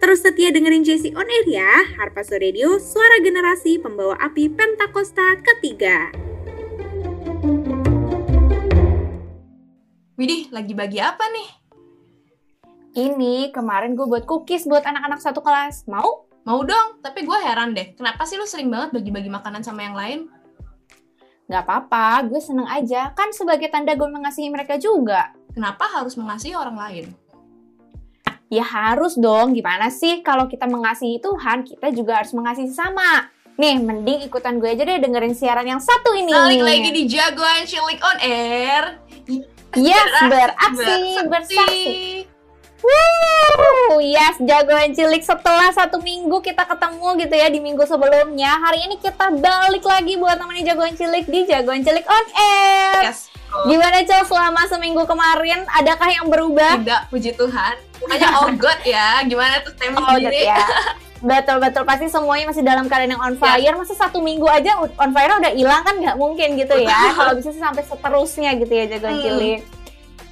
Terus setia dengerin JC On Air ya, Harpazo Radio, suara generasi pembawa api Pentakosta ketiga. Widih, lagi bagi apa nih? Ini kemarin gue buat cookies buat anak-anak satu kelas. Mau? Mau dong, tapi gue heran deh, kenapa sih lu sering banget bagi-bagi makanan sama yang lain? Gak apa-apa, gue seneng aja. Kan sebagai tanda gue mengasihi mereka juga. Kenapa harus mengasihi orang lain? Ya harus dong, gimana sih kalau kita mengasihi Tuhan, kita juga harus mengasihi sesama. Nih, mending ikutan gue aja deh dengerin siaran yang satu ini. Balik lagi di Jagoan Cilik On Air. Yes, beraksi, bersaksi. Wuh, yes, jagoan cilik setelah satu minggu kita ketemu gitu ya di minggu sebelumnya. Hari ini kita balik lagi buat temenin jagoan cilik di jagoan cilik on air. Yes. Gimana Cel selama seminggu kemarin? Adakah yang berubah? Tidak, puji Tuhan. Makanya all good ya. Gimana tuh Oh, sendiri? ya. Betul betul pasti semuanya masih dalam keadaan yang on fire. Masa satu minggu aja on fire udah hilang kan nggak mungkin gitu ya. Kalau bisa sih sampai seterusnya gitu ya jagoan Hmm. cilik.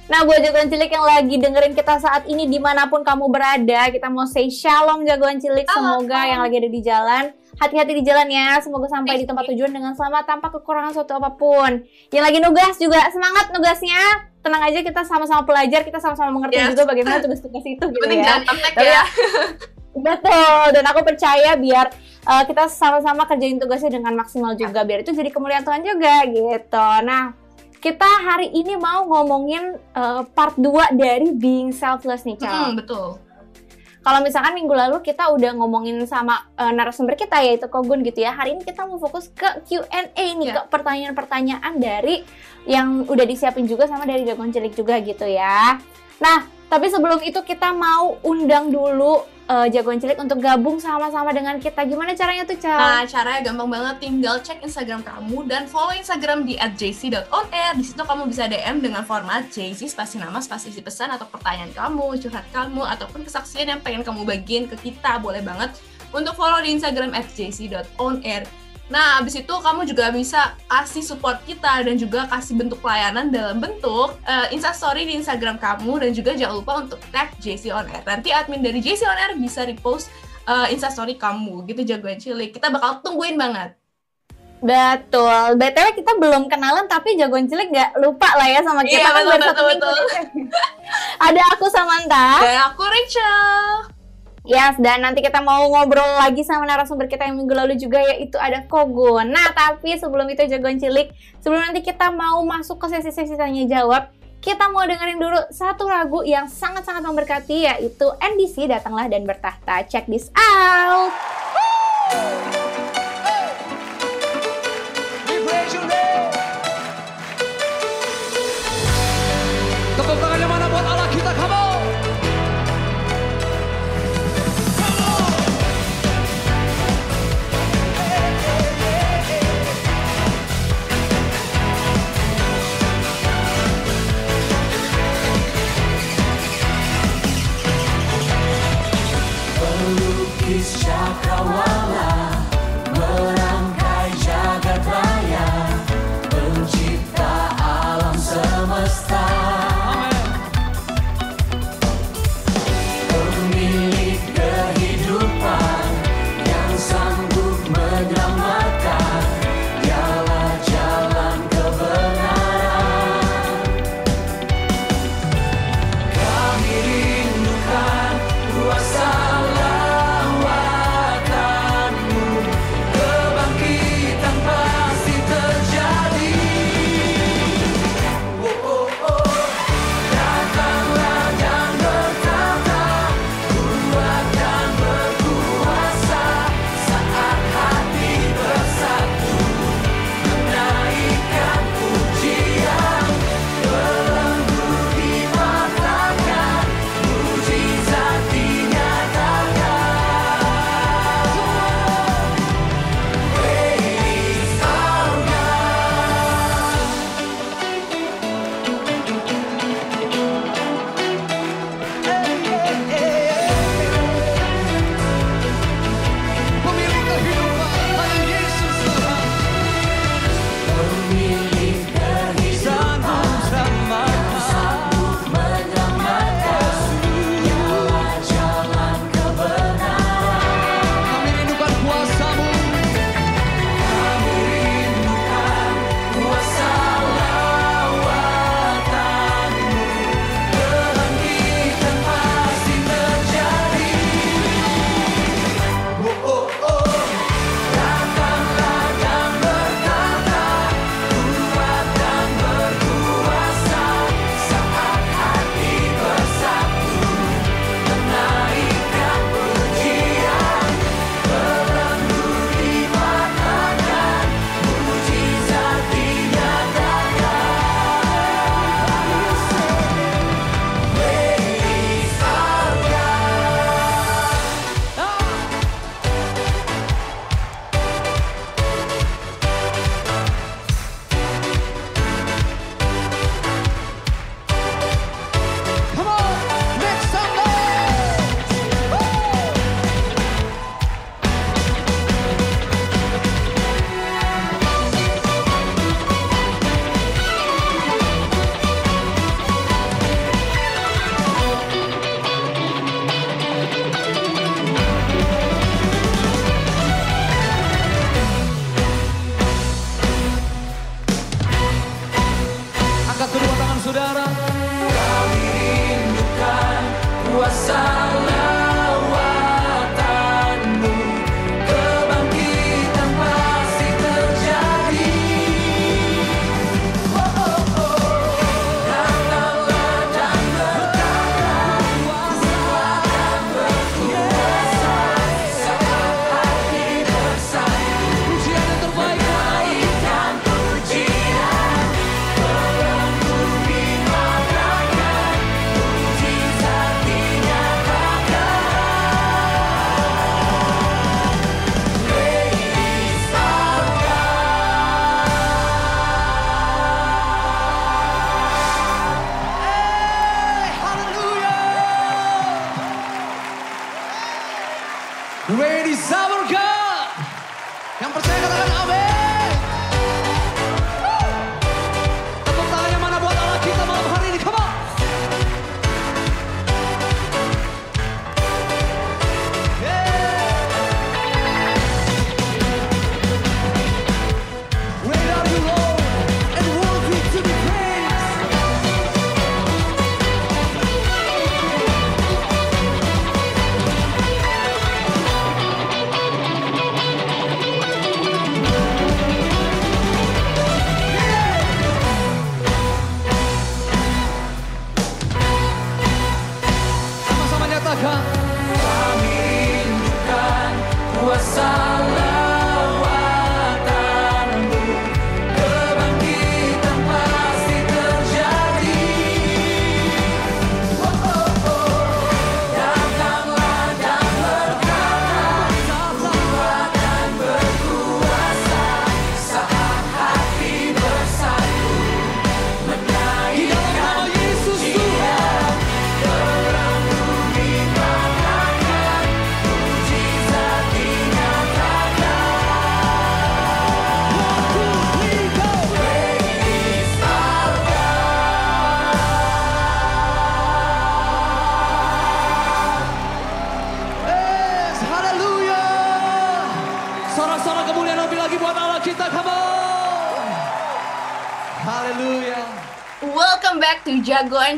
Nah buat jagoan cilik yang lagi dengerin kita saat ini di mana pun kamu berada, kita mau say shalom jagoan cilik. Shalom. Semoga yang lagi ada di jalan hati-hati di jalan ya. Semoga sampai di tempat tujuan dengan selamat tanpa kekurangan suatu apa pun. Yang lagi nugas juga semangat nugasnya. Tenang aja kita sama-sama pelajar, kita sama-sama mengerti Yes. juga bagaimana tugas-tugas itu gitu Penting ya. Tapi ya. Betul, dan aku percaya biar uh, kita sama-sama kerjain tugasnya dengan maksimal juga, biar itu jadi kemuliaan Tuhan juga gitu. Nah, kita hari ini mau ngomongin uh, part 2 dari being selfless nih, Cal. Hmm, betul. Kalau misalkan minggu lalu kita udah ngomongin sama uh, narasumber kita yaitu Kogun gitu ya. Hari ini kita mau fokus ke Q&A nih, Ya. ke pertanyaan-pertanyaan dari yang udah disiapin juga sama dari Jagoan Cilik juga gitu ya. Nah, tapi sebelum itu kita mau undang dulu uh, Jagoan Cilik untuk gabung sama-sama dengan kita. Gimana caranya tuh, Cal? Nah, caranya gampang banget. Tinggal cek Instagram kamu dan follow Instagram di @jc.onair. Di situ kamu bisa DM dengan format JC spasi nama, spasi isi pesan atau pertanyaan kamu, curhat kamu, ataupun kesaksian yang pengen kamu bagiin ke kita. Boleh banget untuk follow di Instagram @jc.onair. Nah, abis itu kamu juga bisa kasih support kita dan juga kasih bentuk pelayanan dalam bentuk uh, instastory di Instagram kamu dan juga jangan lupa untuk tag JC On Air. Nanti admin dari JC On Air bisa repost uh, instastory kamu gitu jagoan cilik. Kita bakal tungguin banget. Betul. BTW kita belum kenalan tapi Jagoan Cilik nggak lupa lah ya sama kita Iya, kan betul, betul, betul. Ada aku Samantha. Dan aku Rachel. Yes, dan nanti kita mau ngobrol lagi sama narasumber kita yang minggu lalu juga yaitu ada Kogun. Nah, tapi sebelum itu jagoan cilik, sebelum nanti kita mau masuk ke sesi-sesi tanya jawab, kita mau dengerin dulu satu lagu yang sangat-sangat memberkati yaitu NDC Datanglah dan Bertahta. Check this out. We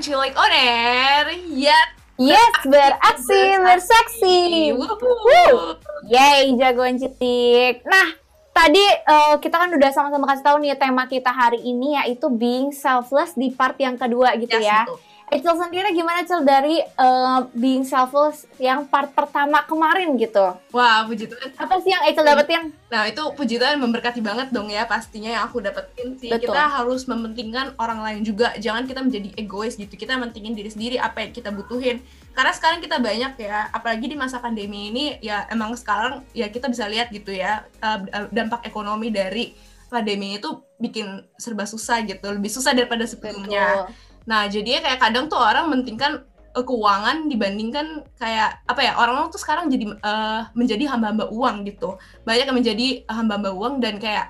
Cilik On Air. Ya, Yes, beraksi, bersaksi. Wuhu. Yay, jagoan cilik. Nah, tadi eh, kita kan udah sama-sama kasih tahu nih tema kita hari ini yaitu being selfless di part yang kedua gitu Yes, ya. betul. Ecil sendiri gimana Cil dari eh, being selfless yang part pertama kemarin gitu? Wah, puji Tuhan. Apa sih yang Ecil dapetin? Nah, itu puji Tuhan memberkati banget dong ya pastinya yang aku dapetin sih. Betul. Kita harus mementingkan orang lain juga. Jangan kita menjadi egois gitu. Kita mentingin diri sendiri apa yang kita butuhin. Karena sekarang kita banyak ya, apalagi di masa pandemi ini ya emang sekarang ya kita bisa lihat gitu ya eh, dampak ekonomi dari pandemi itu bikin serba susah gitu, lebih susah daripada sebelumnya. Nah, jadinya kayak kadang tuh orang mentingkan eh, keuangan dibandingkan kayak apa ya orang-orang tuh sekarang jadi eh, menjadi hamba-hamba uang gitu. Banyak yang menjadi hamba-hamba uang dan kayak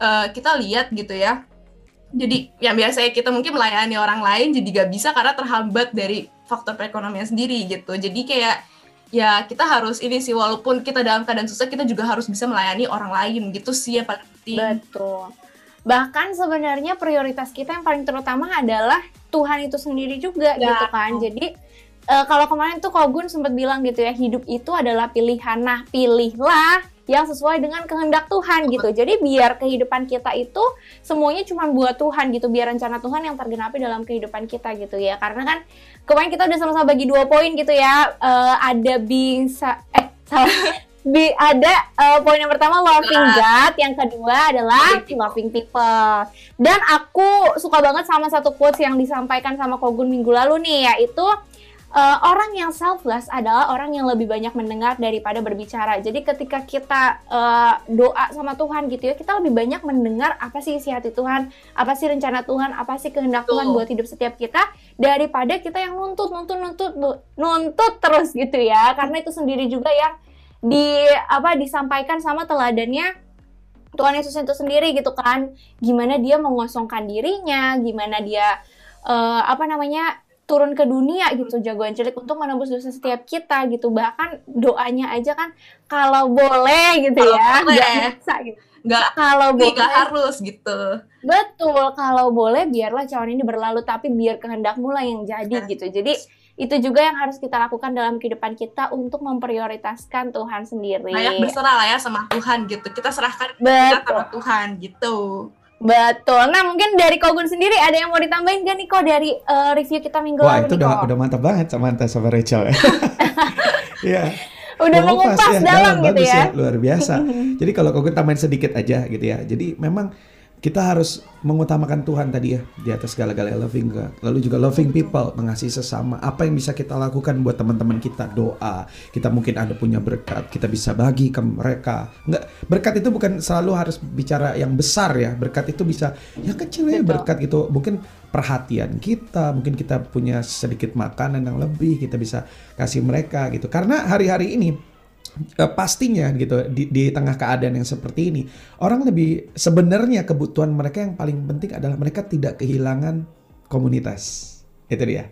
eh, kita lihat gitu ya. Jadi yang biasanya kita mungkin melayani orang lain jadi gak bisa karena terhambat dari faktor perekonomian sendiri gitu. Jadi kayak ya kita harus ini sih walaupun kita dalam keadaan susah kita juga harus bisa melayani orang lain gitu sih yang paling penting. Betul. Bahkan sebenarnya prioritas kita yang paling terutama adalah Tuhan itu sendiri juga Ya. gitu kan. Jadi eh, kalau kemarin tuh Kogun sempat bilang gitu ya, hidup itu adalah pilihan. Nah, pilihlah yang sesuai dengan kehendak Tuhan gitu. Jadi biar kehidupan kita itu semuanya cuma buat Tuhan gitu, biar rencana Tuhan yang tergenapi dalam kehidupan kita gitu ya. Karena kan kemarin kita udah sama-sama bagi dua poin gitu ya. Eh, ada being sa- eh salah Bi- ada eh, poin yang pertama loving God, yang kedua adalah loving people. Dan aku suka banget sama satu quotes yang disampaikan sama Kogun minggu lalu nih, yaitu eh, orang yang selfless adalah orang yang lebih banyak mendengar daripada berbicara. Jadi ketika kita eh, doa sama Tuhan gitu ya, kita lebih banyak mendengar apa sih isi hati Tuhan, apa sih rencana Tuhan, apa sih kehendak Tuhan Betul. buat hidup setiap kita daripada kita yang nuntut, nuntut, nuntut, nuntut terus gitu ya. Karena itu sendiri juga yang di apa disampaikan sama teladannya Tuhan Yesus itu sendiri gitu kan gimana dia mengosongkan dirinya gimana dia eh, apa namanya turun ke dunia gitu jagoan cilik untuk menebus dosa setiap kita gitu bahkan doanya aja kan kalau boleh gitu Kalau ya boleh. nggak maksa gitu Nggak, kalau boleh harus gitu. betul kalau boleh biarlah cawan ini berlalu tapi biar kehendakmu lah yang jadi Nah. gitu jadi itu juga yang harus kita lakukan dalam kehidupan kita untuk memprioritaskan Tuhan sendiri Banyak berserah lah ya sama Tuhan gitu. Kita serahkan kita Betul. sama Tuhan gitu. Betul. Nah, mungkin dari Kogun sendiri ada yang mau ditambahin gak nih kok dari eh, review kita minggu Wah lalu itu nih, udah udah mantap banget Samantha sama Rachel ya. Iya. Udah Mengupas ya, dalam gitu bagus ya. luar biasa. Jadi kalau kau tambahin sedikit aja gitu ya. Jadi memang kita harus mengutamakan Tuhan tadi ya di atas segala-galanya loving God. Lalu juga loving people, mengasihi sesama. Apa yang bisa kita lakukan buat teman-teman kita doa. Kita mungkin ada punya berkat, kita bisa bagi ke mereka. Enggak, berkat itu bukan selalu harus bicara yang besar ya. Berkat itu bisa yang kecil ya berkat gitu. Mungkin perhatian kita, mungkin kita punya sedikit makanan yang lebih, kita bisa kasih mereka gitu. Karena hari-hari ini eh, pastinya gitu di, di tengah keadaan yang seperti ini orang lebih sebenarnya kebutuhan mereka yang paling penting adalah mereka tidak kehilangan komunitas. Itu dia.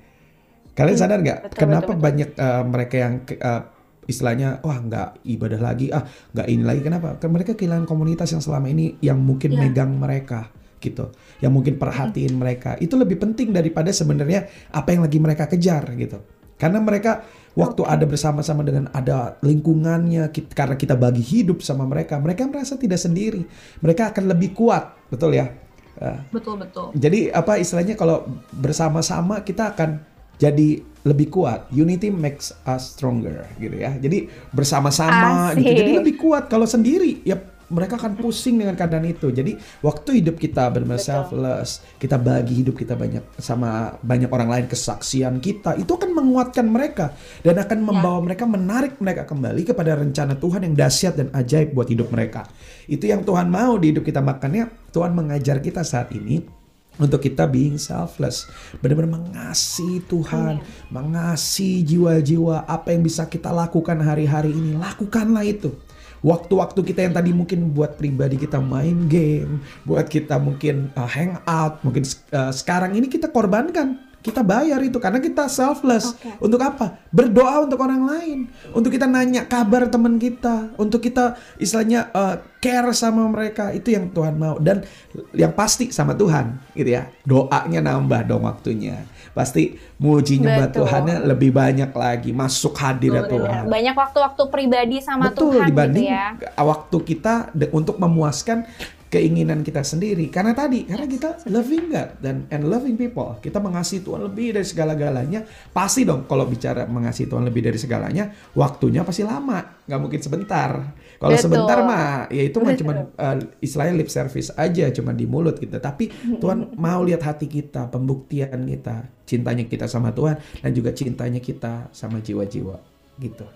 Kalian sadar nggak? kenapa betul, betul. banyak eh, mereka yang eh, istilahnya wah nggak ibadah lagi ah nggak ini lagi. Kenapa? Karena mereka kehilangan komunitas yang selama ini yang mungkin Iya. megang mereka gitu. Yang mungkin perhatiin mereka. Itu lebih penting daripada sebenarnya apa yang lagi mereka kejar gitu karena mereka waktu ada bersama-sama dengan ada lingkungannya kit- karena kita bagi hidup sama mereka mereka merasa tidak sendiri mereka akan lebih kuat betul ya Eh, Betul betul. jadi apa istilahnya kalau bersama-sama kita akan jadi lebih kuat. Unity makes us stronger gitu ya. Jadi bersama-sama gitu. Jadi lebih kuat. Kalau sendiri ya mereka akan pusing dengan keadaan itu. Jadi waktu hidup kita benar-benar selfless, kita bagi hidup kita banyak sama banyak orang lain kesaksian kita, itu akan menguatkan mereka dan akan membawa mereka menarik mereka kembali kepada rencana Tuhan yang dahsyat dan ajaib buat hidup mereka. Itu yang Tuhan mau di hidup kita makanya Tuhan mengajar kita saat ini untuk kita being selfless, benar-benar mengasihi Tuhan, mengasihi jiwa-jiwa apa yang bisa kita lakukan hari-hari ini, lakukanlah itu. Waktu-waktu kita yang tadi mungkin buat pribadi kita main game, buat kita mungkin uh, hangout, mungkin uh, sekarang ini kita korbankan, kita bayar itu karena kita selfless. Oke. Untuk apa? Berdoa untuk orang lain, untuk kita nanya kabar teman kita, untuk kita istilahnya uh, care sama mereka itu yang Tuhan mau dan yang pasti sama Tuhan gitu ya doanya nambah dong waktunya pasti muji nyembah. Tuhannya lebih banyak lagi masuk hadirat Betul, Tuhan. Banyak waktu-waktu pribadi sama betul Tuhan dibanding gitu ya. waktu kita untuk memuaskan keinginan kita sendiri. Karena tadi karena kita loving God dan and loving people. Kita mengasihi Tuhan lebih dari segala-galanya. Pasti dong kalau bicara mengasihi Tuhan lebih dari segalanya waktunya pasti lama. Nggak mungkin sebentar kalau sebentar mah ya itu mah cuma uh, istilahnya lip service aja cuma di mulut kita tapi Tuhan mau lihat hati kita pembuktian kita cintanya kita sama Tuhan dan juga cintanya kita sama jiwa-jiwa gitu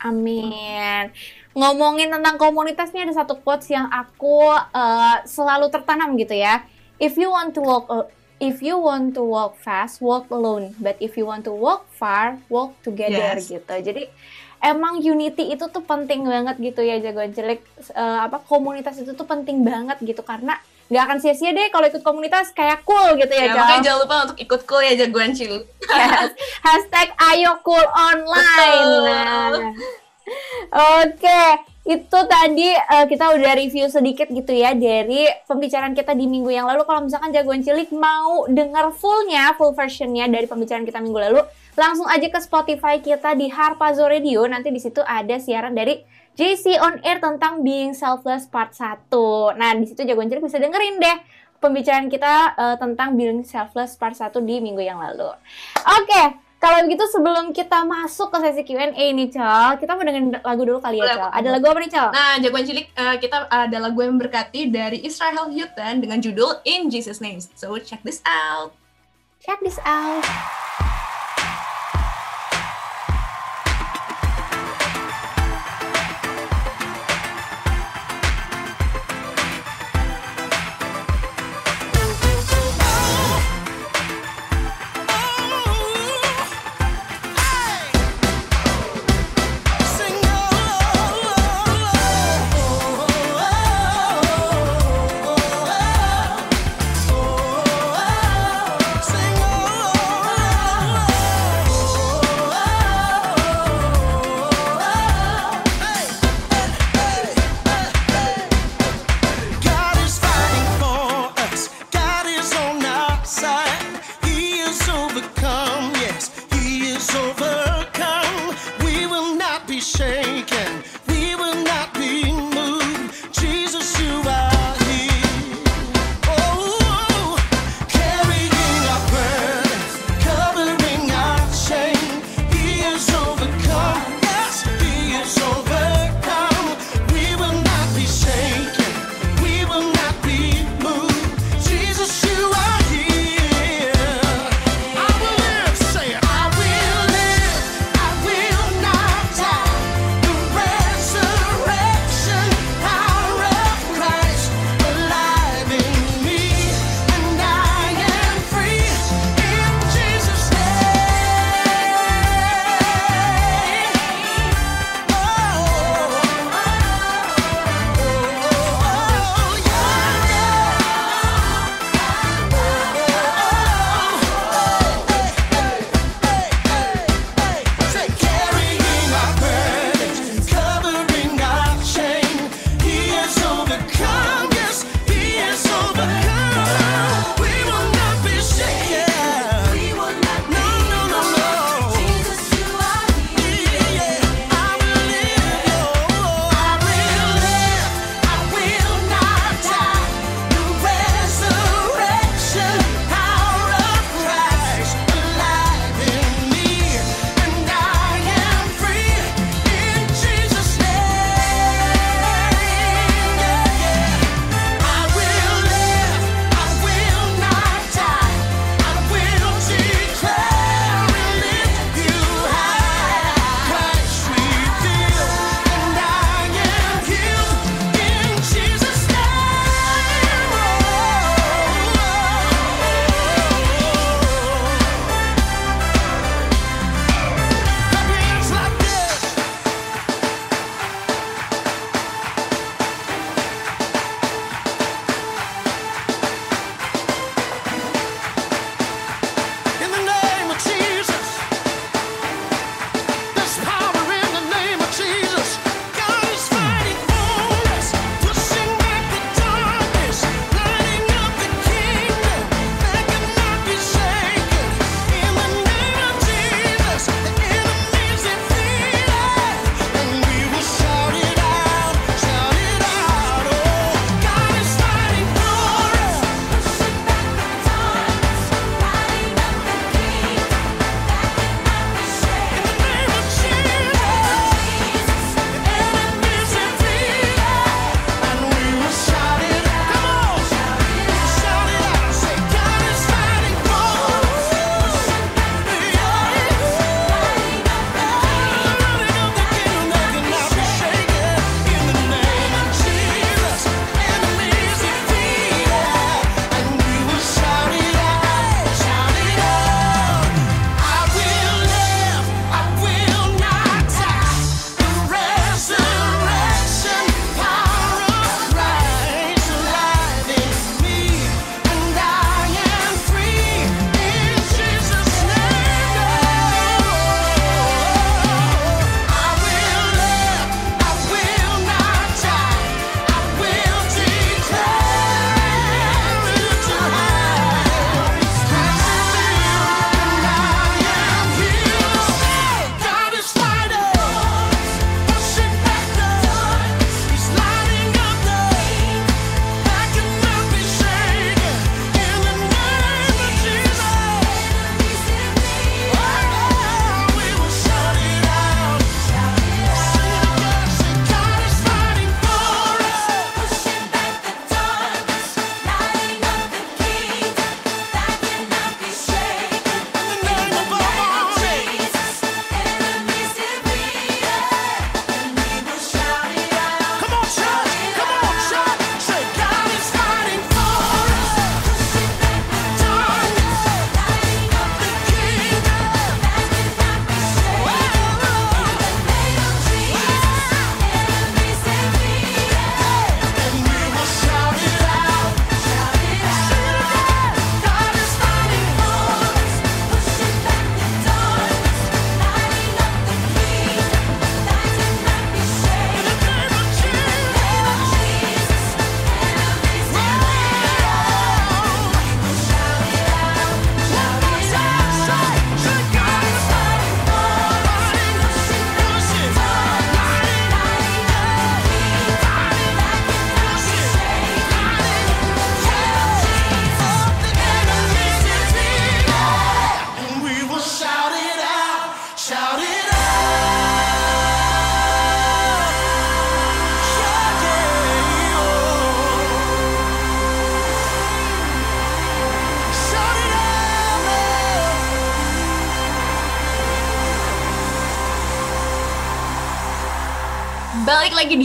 Amin. Ngomongin tentang komunitas nih ada satu quotes yang aku eh, selalu tertanam gitu ya. If you want to walk uh, if you want to walk fast, walk alone. But if you want to walk far, walk together Yes. gitu. Jadi emang unity itu tuh penting banget gitu ya jagoan cilik. Eh, apa komunitas itu tuh penting banget gitu karena nggak akan sia-sia deh kalau ikut komunitas kayak cool gitu ya, Ya, Jal. makanya jangan lupa untuk ikut cool ya jagoan cilik. Yes. Hashtag ayo cool online. Betul. Nah. Oke, itu tadi eh, kita udah review sedikit gitu ya dari pembicaraan kita di minggu yang lalu. Kalau misalkan jagoan cilik mau denger fullnya, full versionnya dari pembicaraan kita minggu lalu, langsung aja ke Spotify kita di Harpazo Radio. Nanti di situ ada siaran dari JC on Air tentang Being Selfless Part 1. Nah, di situ jagoan cilik bisa dengerin deh pembicaraan kita eh, tentang Being Selfless Part 1 di minggu yang lalu. Oke, kalau begitu sebelum kita masuk ke sesi Q&A nih, Cal, kita mau dengerin lagu dulu kali ya, Cal. boleh. Ada lagu apa nih, Cal? Nah, jagoan cilik eh, kita ada lagu yang berkati dari Israel Houghton dengan judul In Jesus Name. So check this out. Check this out. clichê.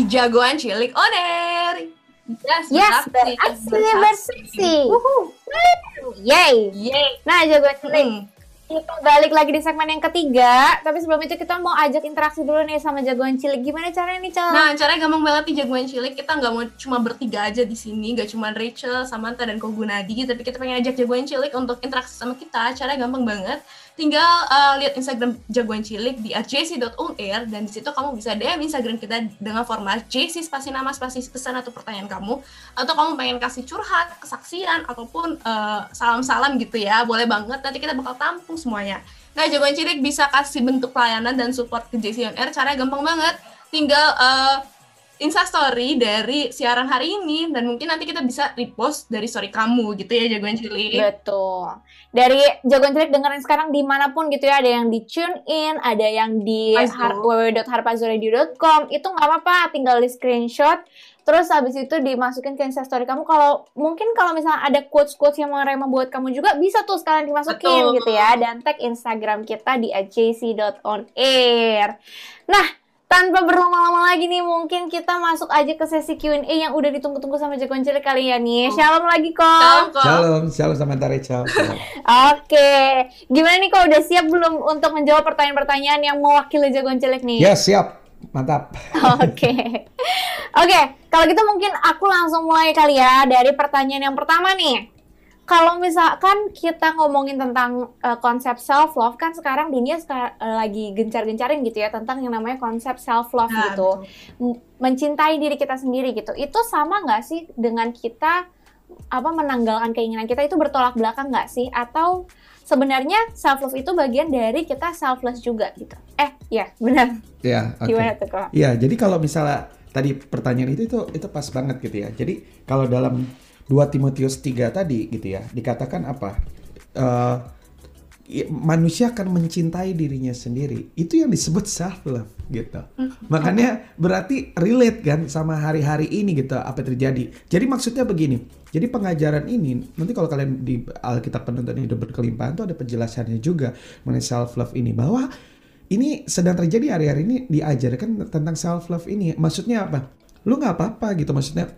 Di Jagoan Cilik On Air. Yes, Yes, beraksi, bersaksi. Yay. Yeay. Nah, jagoan cilik. Hmm. Kita balik lagi di segmen yang ketiga, tapi sebelum itu kita mau ajak interaksi dulu nih sama jagoan cilik. Gimana caranya nih, Cal? Nah, caranya gampang banget nih jagoan cilik. Kita nggak mau cuma bertiga aja di sini, nggak cuma Rachel, Samantha, dan Kogunadi, tapi kita pengen ajak jagoan cilik untuk interaksi sama kita. Caranya gampang banget. Tinggal uh, lihat Instagram jagoan cilik di @jc.unair dan di situ kamu bisa DM Instagram kita dengan format JC spasi nama spasi pesan atau pertanyaan kamu atau kamu pengen kasih curhat, kesaksian ataupun uh, salam-salam gitu ya. Boleh banget nanti kita bakal tampung semuanya. Nah, jagoan cilik bisa kasih bentuk pelayanan dan support ke JC Air caranya gampang banget. Tinggal uh, Insta story dari siaran hari ini dan mungkin nanti kita bisa repost dari story kamu gitu ya jagoan cilik. Betul. Dari jagoan cilik dengerin sekarang di mana pun gitu ya, ada yang di tune in, ada yang di har- www.harpazuradio.com, itu nggak apa-apa, tinggal di screenshot, terus habis itu dimasukin ke instastory kamu. Kalau mungkin kalau misalnya ada quotes-quotes yang mengenai buat kamu juga bisa tuh sekalian dimasukin Betul. gitu ya, dan tag Instagram kita di @jc.onair. Nah, tanpa berlama-lama lagi nih, mungkin kita masuk aja ke sesi Q&A yang udah ditunggu-tunggu sama jagoan cilik kali ya nih. Shalom lagi kok. Shalom, shalom sama. Shalom. Oke, gimana nih kok udah siap belum untuk menjawab pertanyaan-pertanyaan yang mewakili jagoan cilik nih? Ya siap, mantap. Oke, oke. Kalau gitu mungkin aku langsung mulai kali ya dari pertanyaan yang pertama nih. Kalau misalkan kita ngomongin tentang uh, konsep self love kan sekarang dunia seka- uh, lagi gencar-gencarin gitu ya tentang yang namanya konsep self love Nah, gitu, mencintai diri kita sendiri gitu. Itu sama nggak sih dengan kita apa menanggalkan keinginan kita itu bertolak belakang nggak sih? Atau sebenarnya self love itu bagian dari kita selfless juga gitu? Eh, ya benar. Ya, oke. Gimana tuh kok? Iya, jadi kalau misalnya tadi pertanyaan itu itu itu pas banget gitu ya. Jadi kalau dalam 2 Timotius 3 tadi gitu ya, dikatakan apa? Eh, i- manusia akan mencintai dirinya sendiri. Itu yang disebut self love gitu. Makanya berarti relate kan sama hari-hari ini gitu apa yang terjadi. Jadi maksudnya begini. Jadi pengajaran ini nanti kalau kalian di Alkitab penuntun hidup berkelimpahan tuh ada penjelasannya juga mengenai self love ini bahwa ini sedang terjadi hari-hari ini diajarkan tentang self love ini. Maksudnya apa? Lu nggak apa-apa gitu maksudnya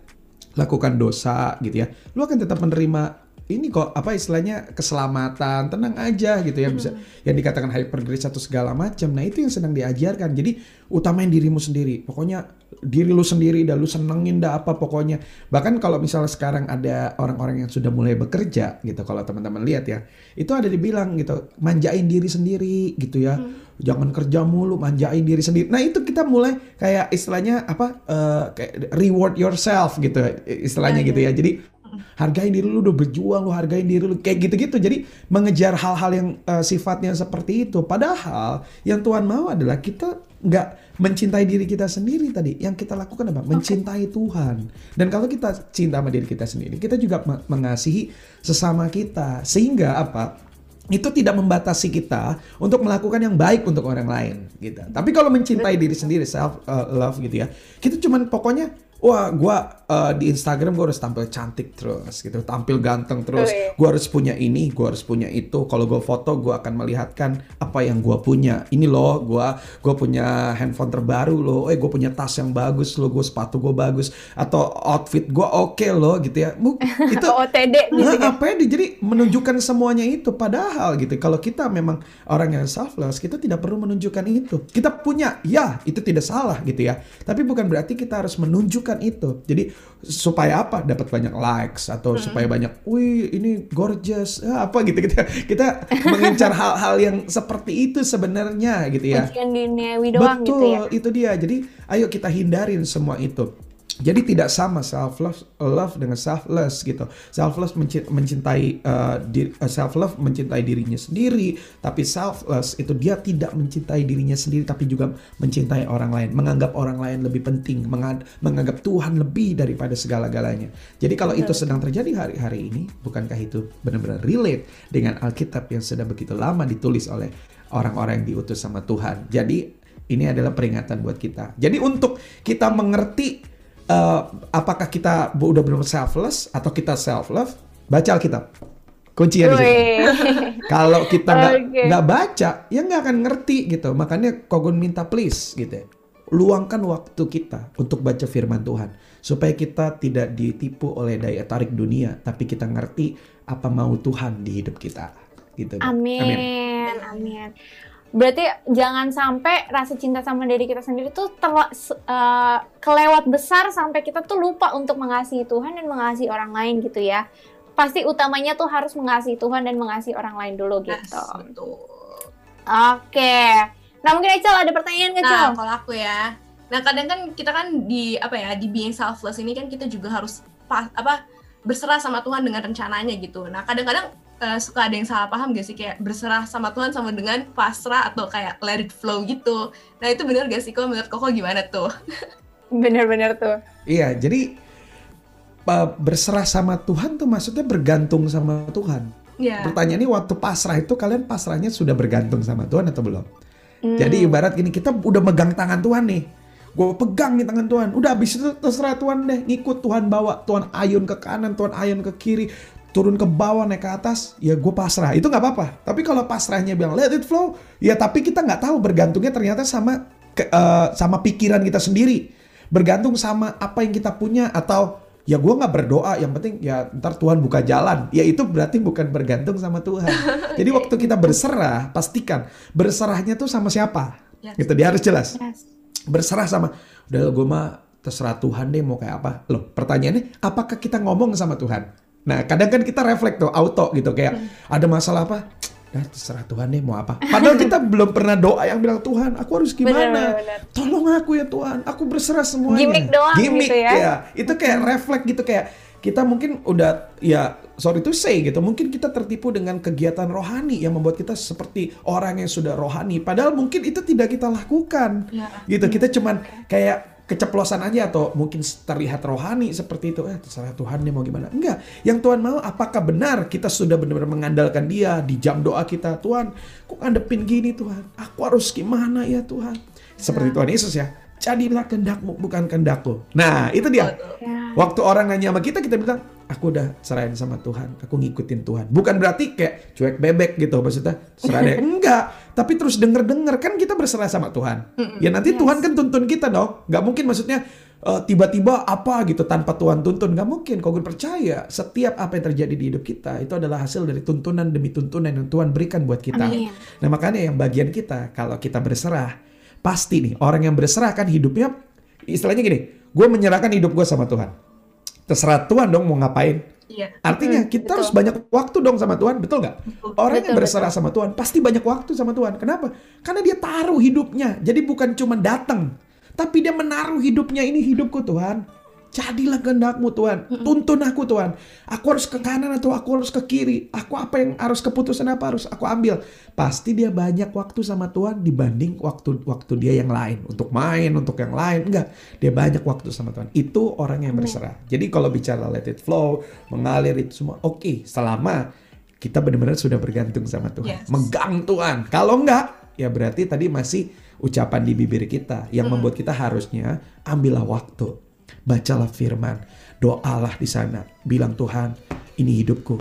lakukan dosa gitu ya. Lu akan tetap menerima ini kok apa istilahnya keselamatan, tenang aja gitu ya bisa yang dikatakan hyper grace atau segala macam. Nah, itu yang sedang diajarkan. Jadi utamain dirimu sendiri. Pokoknya diri lu sendiri dan lu senengin dah apa pokoknya. Bahkan kalau misalnya sekarang ada orang-orang yang sudah mulai bekerja gitu kalau teman-teman lihat ya, itu ada dibilang gitu, manjain diri sendiri gitu ya. Jangan kerja mulu, manjain diri sendiri. Nah, itu kita mulai kayak istilahnya apa eh, kayak reward yourself gitu istilahnya gitu ya. Jadi hargain diri lu udah berjuang lu hargain diri lu kayak gitu-gitu. Jadi mengejar hal-hal yang eh, sifatnya seperti itu. Padahal yang Tuhan mau adalah kita nggak mencintai diri kita sendiri tadi. Yang kita lakukan apa? Mencintai Tuhan. Dan kalau kita cinta sama diri kita sendiri kita juga me- mengasihi sesama kita. Sehingga apa itu tidak membatasi kita untuk melakukan yang baik untuk orang lain gitu. Tapi kalau mencintai diri sendiri self uh, love gitu ya. Kita cuman pokoknya wah gua uh, di Instagram gua harus tampil cantik terus gitu, tampil ganteng terus. Wih. Gua harus punya ini, gua harus punya itu. Kalau gua foto gua akan melihatkan apa yang gua punya. Ini loh, gua gua punya handphone terbaru loh. Eh gua punya tas yang bagus loh, gua sepatu gua bagus atau outfit gua oke loh gitu ya. Itu OTD gitu Nah, ya. apa ya jadi menunjukkan semuanya itu padahal gitu kalau kita memang orang yang selfless kita tidak perlu menunjukkan itu kita punya ya itu tidak salah gitu ya tapi bukan berarti kita harus menunjukkan itu jadi supaya apa dapat banyak likes atau supaya banyak wih ini gorgeous ah, apa gitu kita kita mengincar hal-hal yang seperti itu sebenarnya gitu ya duniawi doang Betul, gitu ya. itu dia. Jadi ayo kita hindarin semua itu. Jadi tidak sama self love love dengan selfless gitu. Selfless menci- mencintai uh, di- uh, self love mencintai dirinya sendiri, tapi selfless itu dia tidak mencintai dirinya sendiri tapi juga mencintai orang lain, menganggap orang lain lebih penting, mengan- menganggap Tuhan lebih daripada segala-galanya. Jadi kalau itu sedang terjadi hari-hari ini, bukankah itu benar-benar relate dengan Alkitab yang sudah begitu lama ditulis oleh orang-orang yang diutus sama Tuhan. Jadi ini adalah peringatan buat kita. Jadi untuk kita mengerti eh, apakah kita udah benar selfless atau kita self love, baca Alkitab. Kuncinya di. Wih. Kalau kita nggak nggak baca, ya nggak akan ngerti gitu. Makanya Kogun minta please gitu. ya. luangkan waktu kita untuk baca firman Tuhan supaya kita tidak ditipu oleh daya tarik dunia tapi kita ngerti apa mau Tuhan di hidup kita gitu Amin. Amin. Berarti jangan sampai rasa cinta sama diri kita sendiri tuh terla- s- eh, kelewat besar sampai kita tuh lupa untuk mengasihi Tuhan dan mengasihi orang lain gitu ya. Pasti utamanya tuh harus mengasihi Tuhan dan mengasihi orang lain dulu Yes, gitu. betul. Oke. Nah mungkin Ecel ada pertanyaan nggak? Nah, kalau aku ya. Nah, kadang kan kita kan di apa ya, di being selfless ini kan kita juga harus pa- apa berserah sama Tuhan dengan rencananya gitu. Nah, kadang-kadang eh, suka ada yang salah paham gak sih kayak berserah sama Tuhan sama dengan pasrah atau kayak let it flow gitu. Nah, itu bener gak sih kok menurut Koko gimana tuh? Bener-bener tuh. Iya, jadi uh, berserah sama Tuhan tuh maksudnya bergantung sama Tuhan. Ya. Pertanyaannya waktu pasrah itu kalian pasrahnya sudah bergantung sama Tuhan atau belum? Hmm. Jadi ibarat gini kita udah megang tangan Tuhan nih. Gue pegang nih tangan Tuhan. Udah habis itu terserah Tuhan deh. Ngikut Tuhan bawa. Tuhan ayun ke kanan, Tuhan ayun ke kiri. Turun ke bawah, naik ke atas. Ya gue pasrah. Itu nggak apa-apa. Tapi kalau pasrahnya bilang let it flow. Ya tapi kita nggak tahu bergantungnya ternyata sama ke- eh, sama pikiran kita sendiri. Bergantung sama apa yang kita punya. Atau ya gue nggak berdoa. Yang penting ya ntar Tuhan buka jalan. Ya itu berarti bukan bergantung sama Tuhan. Jadi waktu kita berserah, pastikan berserahnya tuh sama siapa. Yes. Gitu dia harus jelas Yes. berserah sama udah gue mah terserah Tuhan deh mau kayak apa loh pertanyaannya apakah kita ngomong sama Tuhan nah kadang kan kita refleks tuh auto gitu kayak ada masalah apa Dah terserah Tuhan deh mau apa padahal kita belum pernah doa yang bilang Tuhan aku harus gimana Bener-bener. tolong aku ya Tuhan aku berserah semuanya Gimik doang Gimik, gitu ya. ya. itu kayak refleks gitu kayak kita mungkin udah ya sorry to say gitu mungkin kita tertipu dengan kegiatan rohani yang membuat kita seperti orang yang sudah rohani padahal mungkin itu tidak kita lakukan Ya. gitu kita cuman kayak keceplosan aja atau mungkin terlihat rohani seperti itu eh terserah Tuhan dia mau gimana. Enggak. Yang Tuhan mau apakah benar kita sudah benar-benar mengandalkan dia di jam doa kita? Tuhan kok ngadepin gini Tuhan? Aku harus gimana ya Tuhan? Seperti Tuhan Yesus ya jadilah kehendakmu bukan kehendakku. Nah itu dia. Ya. Waktu orang nanya sama kita, kita bilang, aku udah serahin sama Tuhan, aku ngikutin Tuhan. Bukan berarti kayak cuek bebek gitu, maksudnya serah deh. Enggak, tapi terus denger-denger, kan kita berserah sama Tuhan. Ya nanti Tuhan kan tuntun kita dong. Nggak mungkin maksudnya eh, tiba-tiba apa gitu tanpa Tuhan tuntun. Nggak mungkin, kalau gue percaya setiap apa yang terjadi di hidup kita, itu adalah hasil dari tuntunan demi tuntunan yang Tuhan berikan buat kita. Amin. Nah makanya yang bagian kita, kalau kita berserah, pasti nih, orang yang berserah kan hidupnya, istilahnya gini, gue menyerahkan hidup gue sama Tuhan terserah Tuhan dong mau ngapain. Iya. Artinya kita harus banyak waktu dong sama Tuhan, betul nggak? Orang yang Betul, berserah sama Tuhan pasti banyak waktu sama Tuhan. Kenapa? Karena dia taruh hidupnya. Jadi bukan cuma datang, tapi dia menaruh hidupnya ini hidupku Tuhan. Jadilah kehendakmu Tuhan. Tuntun aku Tuhan. Aku harus ke kanan atau aku harus ke kiri. Aku apa yang harus keputusan apa harus aku ambil. Pasti dia banyak waktu sama Tuhan dibanding waktu waktu dia yang lain. Untuk main, untuk yang lain. Enggak. Dia banyak waktu sama Tuhan. Itu orang yang berserah. Jadi kalau bicara let it flow, mengalir itu semua. Oke, selama kita benar-benar sudah bergantung sama Tuhan. Yes. Megang Tuhan. Kalau enggak, ya berarti tadi masih ucapan di bibir kita yang membuat kita harusnya ambillah waktu. Bacalah firman, doalah di sana, bilang Tuhan, ini hidupku.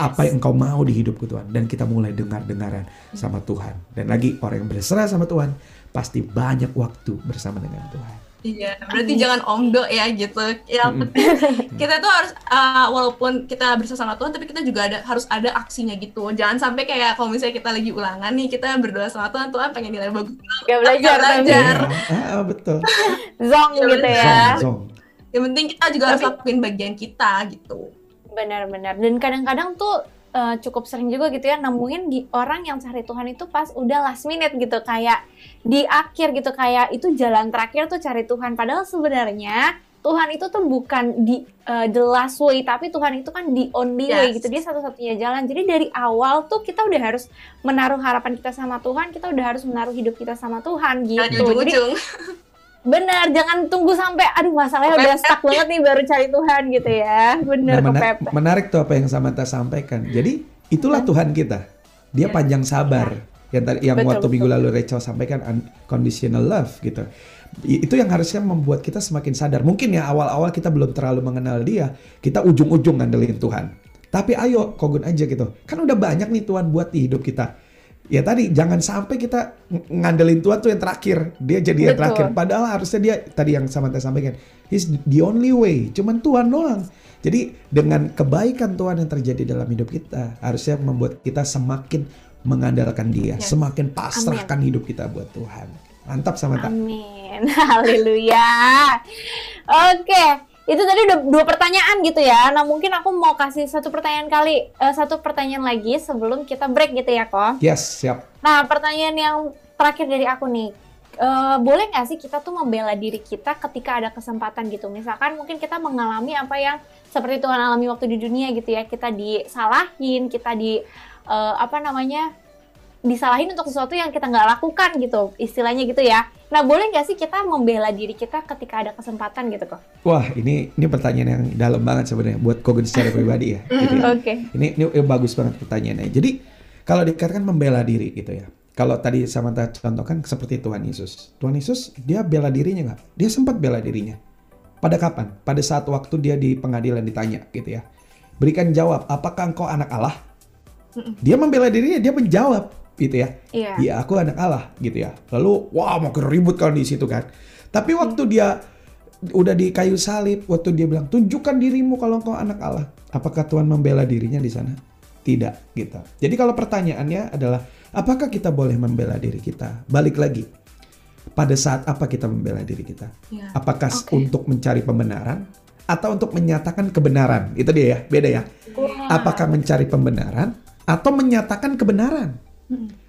Apa yang engkau mau di hidupku Tuhan dan kita mulai dengar-dengaran sama Tuhan. Dan lagi orang yang berserah sama Tuhan pasti banyak waktu bersama dengan Tuhan. Iya, berarti jangan omdo ya gitu. Yang penting kita tuh harus uh, walaupun kita bersama sama Tuhan, tapi kita juga ada harus ada aksinya gitu. Jangan sampai kayak kalau misalnya kita lagi ulangan nih, kita berdoa sama Tuhan, Tuhan pengen nilai bagus. Gak belajar, Gak belajar. tapi Ah, ah, betul. zong Ya, gitu ya. Zong, zong. Yang penting kita juga harus lakuin bagian kita gitu. Benar-benar. Dan kadang-kadang tuh eh, cukup sering juga gitu ya nemuin di orang yang cari Tuhan itu pas udah last minute gitu kayak di akhir gitu kayak itu jalan terakhir tuh cari Tuhan. Padahal sebenarnya Tuhan itu tuh bukan di eh, the last way tapi Tuhan itu kan di only way Yes. gitu. Dia satu-satunya jalan. Jadi dari awal tuh kita udah harus menaruh harapan kita sama Tuhan, kita udah harus menaruh hidup kita sama Tuhan gitu. Jadi ujung-ujung. benar, jangan tunggu sampai aduh masalahnya udah stuck banget nih baru cari Tuhan gitu ya. Bener Nah, mena- kepepet. menarik tuh apa yang Samantha sampaikan. Jadi itulah Tuhan kita. Dia Ya. panjang sabar. Yang tadi yang Betul, waktu betul. minggu lalu Rachel sampaikan unconditional love gitu. Itu yang harusnya membuat kita semakin sadar. Mungkin ya awal-awal kita belum terlalu mengenal dia, kita ujung-ujung ngandelin Tuhan. Tapi ayo kogun aja gitu. Kan udah banyak nih Tuhan buat di hidup kita. Ya tadi jangan sampai kita ng- ngandelin Tuhan tuh yang terakhir. Dia jadi yang Betul. terakhir padahal harusnya dia tadi yang Samantha sampaikan he's the only way. Cuman Tuhan doang. Jadi dengan kebaikan Tuhan yang terjadi dalam hidup kita harusnya membuat kita semakin mengandalkan dia. Yes. semakin pasrahkan hidup kita buat Tuhan. Mantap Samantha. Amin. Haleluya. Oke, itu tadi udah dua pertanyaan gitu ya. Nah, mungkin aku mau kasih satu pertanyaan kali, eh, satu pertanyaan lagi sebelum kita break gitu ya, kok. yes siap Nah, pertanyaan yang terakhir dari aku nih. Eh, boleh nggak sih kita tuh membela diri kita ketika ada kesempatan gitu? Misalkan mungkin kita mengalami apa yang seperti Tuhan alami waktu di dunia gitu ya. Kita disalahin, kita di eh, apa namanya disalahin untuk sesuatu yang kita nggak lakukan gitu, istilahnya gitu ya. Nah, boleh nggak sih kita membela diri kita ketika ada kesempatan gitu kok? wah ini ini pertanyaan yang dalam banget sebenarnya buat Kogun secara pribadi ya gitu ya. Oke. Ini, ini ini bagus banget pertanyaannya. Jadi kalau dikatakan membela diri gitu ya. Kalau tadi Samantha contohkan seperti Tuhan Yesus. Tuhan Yesus dia bela dirinya nggak? Dia sempat bela dirinya. Pada kapan? Pada saat waktu dia di pengadilan ditanya gitu ya. Berikan jawab, apakah engkau anak Allah? Dia membela dirinya, dia menjawab gitu ya. Iya. Iya, aku anak Allah gitu ya. Lalu wah makin ribut kan di situ kan. Tapi waktu dia udah di kayu salib, waktu dia bilang tunjukkan dirimu kalau engkau anak Allah. Apakah Tuhan membela dirinya di sana? Tidak gitu. Jadi kalau pertanyaannya adalah apakah kita boleh membela diri kita? Balik lagi. Pada saat apa kita membela diri kita? Ya. Apakah Oke. untuk mencari pembenaran atau untuk menyatakan kebenaran? Itu dia ya, beda ya. Apakah mencari pembenaran atau menyatakan kebenaran?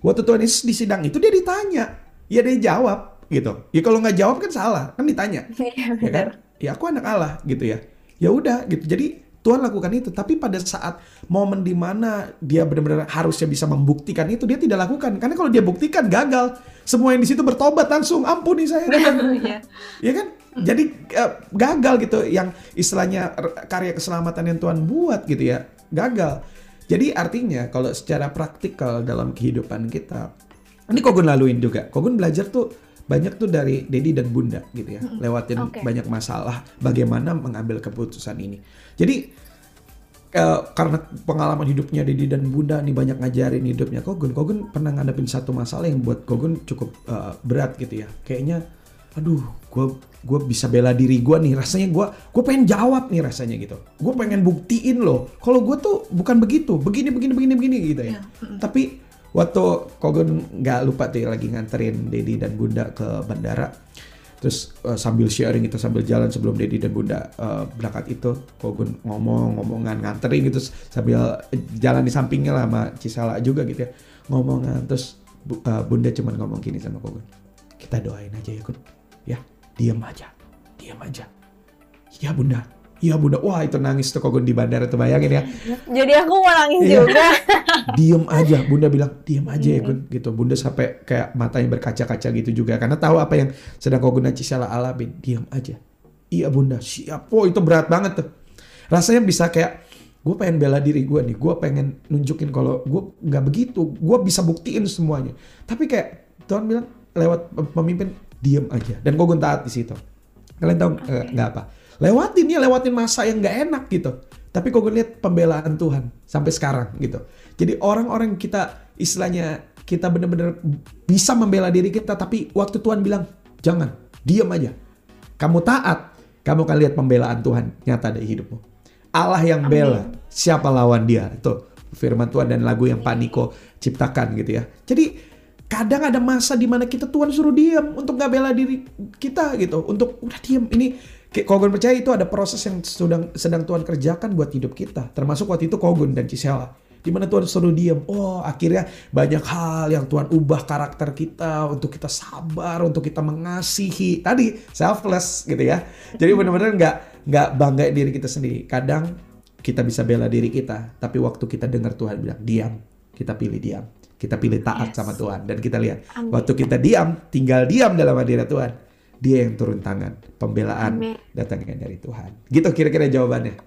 Waktu Tuhan Yesus di sidang itu dia ditanya, ya dia jawab gitu. Ya kalau nggak jawab kan salah, kan ditanya, Iya, ya benar. kan? Ya aku anak Allah gitu ya. Ya udah gitu. Jadi Tuhan lakukan itu, tapi pada saat momen di mana dia benar-benar harusnya bisa membuktikan itu, dia tidak lakukan. Karena kalau dia buktikan gagal, semua yang di situ bertobat langsung, ampuni saya. Iya. ya kan? Jadi eh, gagal gitu yang istilahnya karya keselamatan yang Tuhan buat gitu ya. Gagal. Jadi artinya kalau secara praktikal dalam kehidupan kita ini Kogun laluin juga. Kogun belajar tuh banyak tuh dari Dedi dan Bunda gitu ya. Lewatin Oke. banyak masalah bagaimana mengambil keputusan ini. Jadi eh, karena pengalaman hidupnya Dedi dan Bunda nih banyak ngajarin hidupnya Kogun. Kogun pernah ngadepin satu masalah yang buat Kogun cukup eh, berat gitu ya. Kayaknya aduh gue gue bisa bela diri gue nih rasanya gue gue pengen jawab nih rasanya gitu. Gue pengen buktiin loh kalau gue tuh bukan begitu begini begini begini begini gitu ya. Tapi waktu Kogun nggak lupa tuh lagi nganterin Dedi dan Bunda ke bandara. Terus eh, sambil sharing itu sambil jalan sebelum Dedi dan Bunda eh, berangkat itu Kogun ngomong ngomongan nganterin gitu sambil jalan di sampingnya lah sama Cisala juga gitu ya. Ngomongan terus eh, Bunda cuman ngomong gini sama Kogun kita doain aja ya Kun. Ya diam aja. Diam aja. Ya Bunda. Iya bunda, wah itu nangis tuh Kogun di bandara tuh bayangin ya. Jadi aku mau nangis Iya. juga. diem aja. Bunda bilang diem aja ya Gun. Gitu. Bunda sampai kayak matanya berkaca-kaca gitu juga. Karena tahu apa yang sedang kau guna Cisala alamin diem aja. Iya bunda. Siap. Oh itu berat banget tuh. Rasanya bisa kayak gue pengen bela diri gue nih. Gue pengen nunjukin kalau gue nggak begitu. Gue bisa buktiin semuanya. Tapi kayak Tuhan bilang lewat pemimpin diem aja. Dan gue taat di situ. Kalian tahu eh, nggak apa. Lewatin ya lewatin masa yang nggak enak gitu. Tapi kok gue lihat pembelaan Tuhan sampai sekarang gitu. Jadi orang-orang kita istilahnya kita benar-benar bisa membela diri kita tapi waktu Tuhan bilang jangan diam aja. Kamu taat kamu akan lihat pembelaan Tuhan nyata di hidupmu. Allah yang bela siapa lawan dia. Itu firman Tuhan dan lagu yang Pak Niko ciptakan gitu ya. Jadi kadang ada masa di mana kita Tuhan suruh diam untuk nggak bela diri kita gitu. Untuk udah diam ini Kogun percaya itu ada proses yang sedang sedang Tuhan kerjakan buat hidup kita. Termasuk waktu itu Kogun dan Cisela. Di mana Tuhan suruh diam oh akhirnya banyak hal yang Tuhan ubah karakter kita untuk kita sabar untuk kita mengasihi. Tadi selfless gitu ya. Jadi benar-benar nggak nggak bangga diri kita sendiri. Kadang kita bisa bela diri kita tapi waktu kita dengar Tuhan bilang diam. Kita pilih diam kita pilih taat sama Tuhan dan kita lihat Amin. waktu kita diam tinggal diam dalam hadirat Tuhan dia yang turun tangan pembelaan Amin. datangnya dari Tuhan gitu kira-kira jawabannya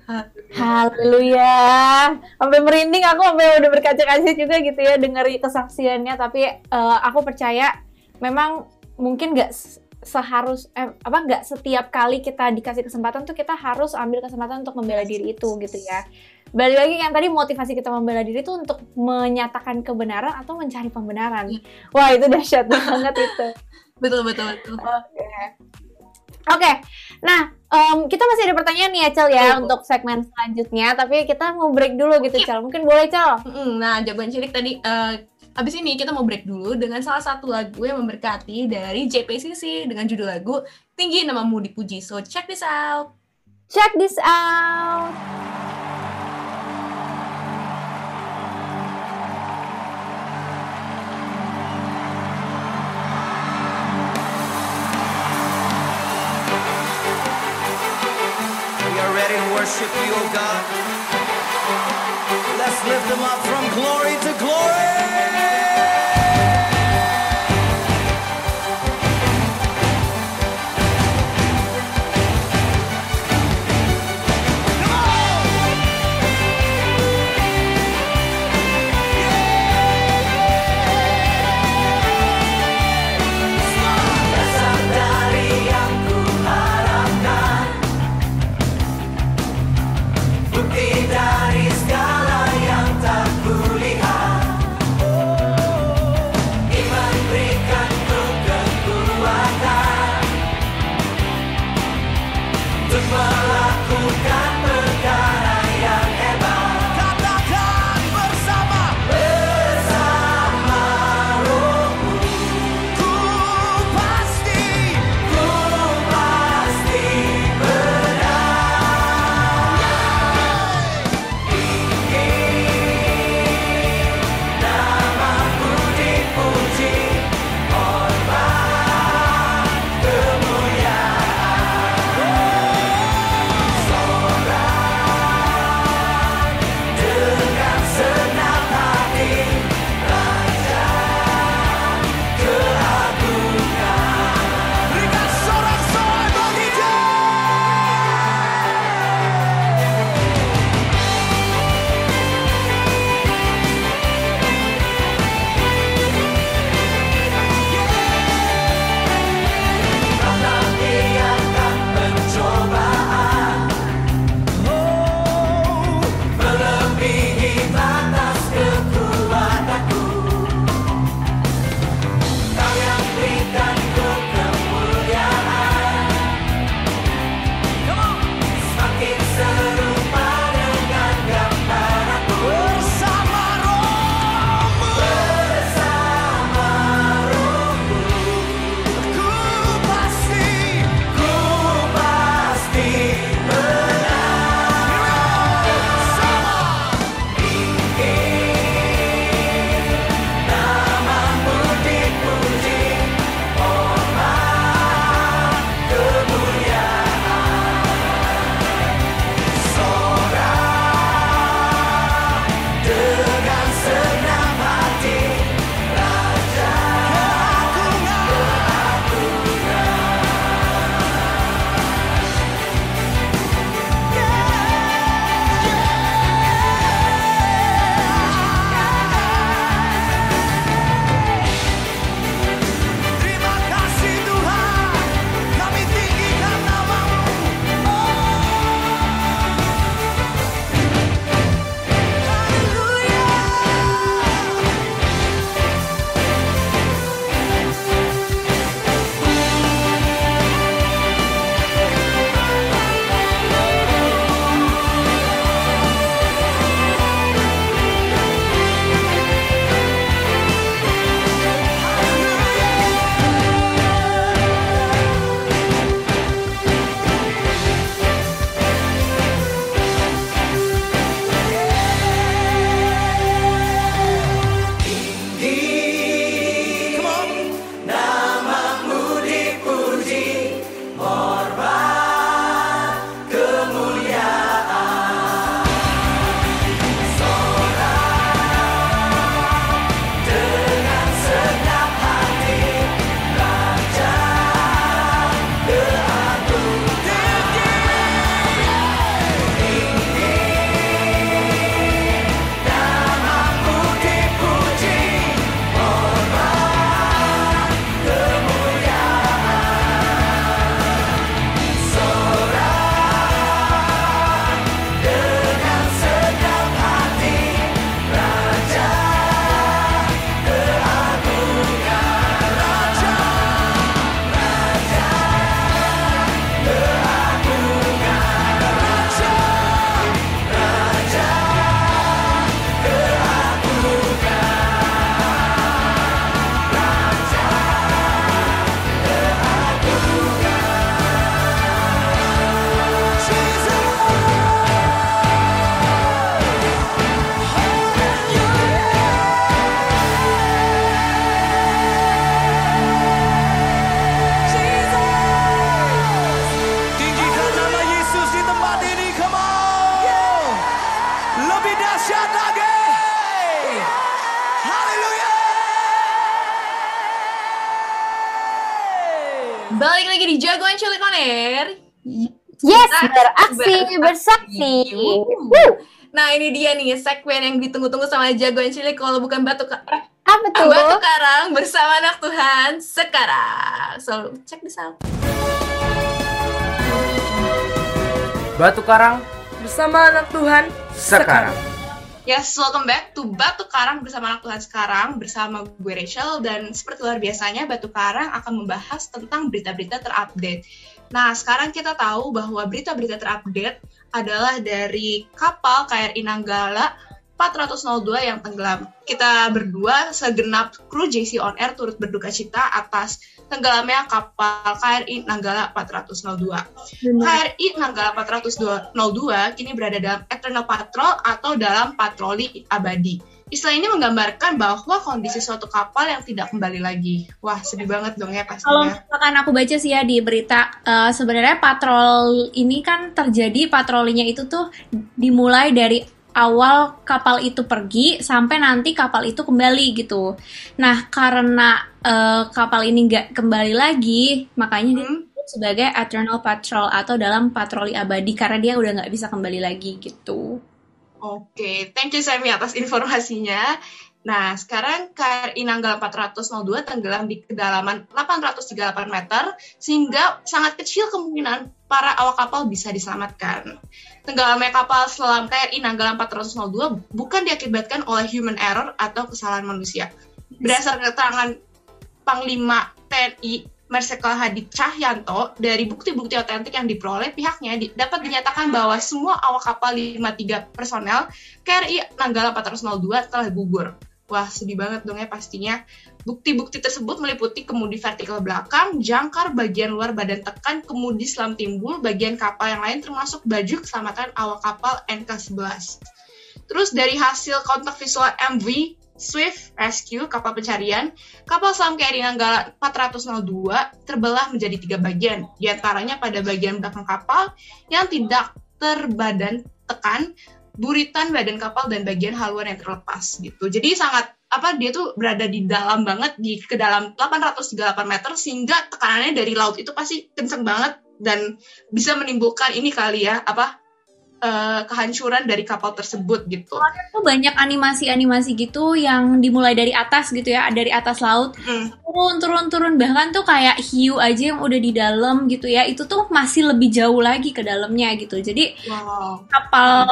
Haleluya. Sampai merinding aku sampai udah berkaca-kaca juga gitu ya dengar kesaksiannya tapi eh, aku percaya memang mungkin nggak seharus eh, apa nggak setiap kali kita dikasih kesempatan tuh kita harus ambil kesempatan untuk membela diri itu gitu ya. balik lagi yang tadi motivasi kita membela diri itu untuk menyatakan kebenaran atau mencari pembenaran. Iya. Wah itu dahsyat banget itu. betul betul betul Oke. Oke, nah em, kita masih ada pertanyaan nih ya Cel ya Betul. untuk segmen selanjutnya, tapi kita mau break dulu gitu Cel. Mungkin boleh Cel? Nah, jagoan cilik tadi eh Abis ini kita mau break dulu dengan salah satu lagu yang memberkati dari JPCC dengan judul lagu Tinggi Namamu Dipuji. So check this out. Check this out. We are ready to worship you, O God. Let's lift them up from glory to glory. Sama Jagoan Cilik kalau bukan batu ka- eh, apa tuh? batu karang bersama anak Tuhan sekarang. So cek di sana. Batu Karang Bersama anak Tuhan sekarang. Yes, welcome back to Batu Karang bersama anak Tuhan sekarang bersama gue Rachel dan seperti luar biasanya Batu Karang akan membahas tentang berita-berita terupdate. Nah, sekarang kita tahu bahwa berita-berita terupdate adalah dari kapal KRI Nanggala 402 yang tenggelam. Kita berdua segenap kru JC On Air turut berduka cita atas tenggelamnya kapal KRI Nanggala 402. KRI Nanggala 402 kini berada dalam Eternal Patrol atau dalam patroli abadi. Istilah ini menggambarkan bahwa kondisi suatu kapal yang tidak kembali lagi. Wah, sedih banget dong ya Kalau pastinya. misalkan aku baca sih ya di berita, eh, sebenarnya patrol ini kan terjadi patrolinya itu tuh dimulai dari awal kapal itu pergi sampai nanti kapal itu kembali gitu. Nah karena eh, kapal ini nggak kembali lagi, makanya dia Hmm. disebut sebagai Eternal Patrol atau dalam patroli abadi karena dia udah nggak bisa kembali lagi gitu. Oke, thank you Semi atas informasinya. Nah, sekarang KRI Nanggala 402 tenggelam di kedalaman 838 meter, sehingga sangat kecil kemungkinan para awak kapal bisa diselamatkan. Tenggelamnya kapal selam KRI Nanggala 402 bukan diakibatkan oleh human error atau kesalahan manusia. Berdasarkan keterangan Panglima TNI Marsikal Hadi Cahyanto, dari bukti-bukti otentik yang diperoleh pihaknya di- dapat dinyatakan bahwa semua awak kapal 53 personel KRI Nanggala 402 telah gugur. Wah, sedih banget dong ya pastinya. Bukti-bukti tersebut meliputi kemudi vertikal belakang, jangkar bagian luar badan tekan, kemudi selam timbul, bagian kapal yang lain termasuk baju keselamatan awak kapal NK-11. Terus dari hasil kontak visual MV Swift Rescue kapal pencarian, kapal selam KRI Nanggala 402 terbelah menjadi tiga bagian, di antaranya pada bagian belakang kapal yang tidak terbadan tekan, buritan badan kapal dan bagian haluan yang terlepas gitu. Jadi sangat apa dia tuh berada di dalam banget di ke dalam 838 meter sehingga tekanannya dari laut itu pasti kenceng banget dan bisa menimbulkan ini kali ya apa eh, kehancuran dari kapal tersebut gitu. Itu banyak animasi-animasi gitu yang dimulai dari atas gitu ya, dari atas laut Hmm. turun turun turun bahkan tuh kayak hiu aja yang udah di dalam gitu ya itu tuh masih lebih jauh lagi ke dalamnya gitu jadi Wow. kapal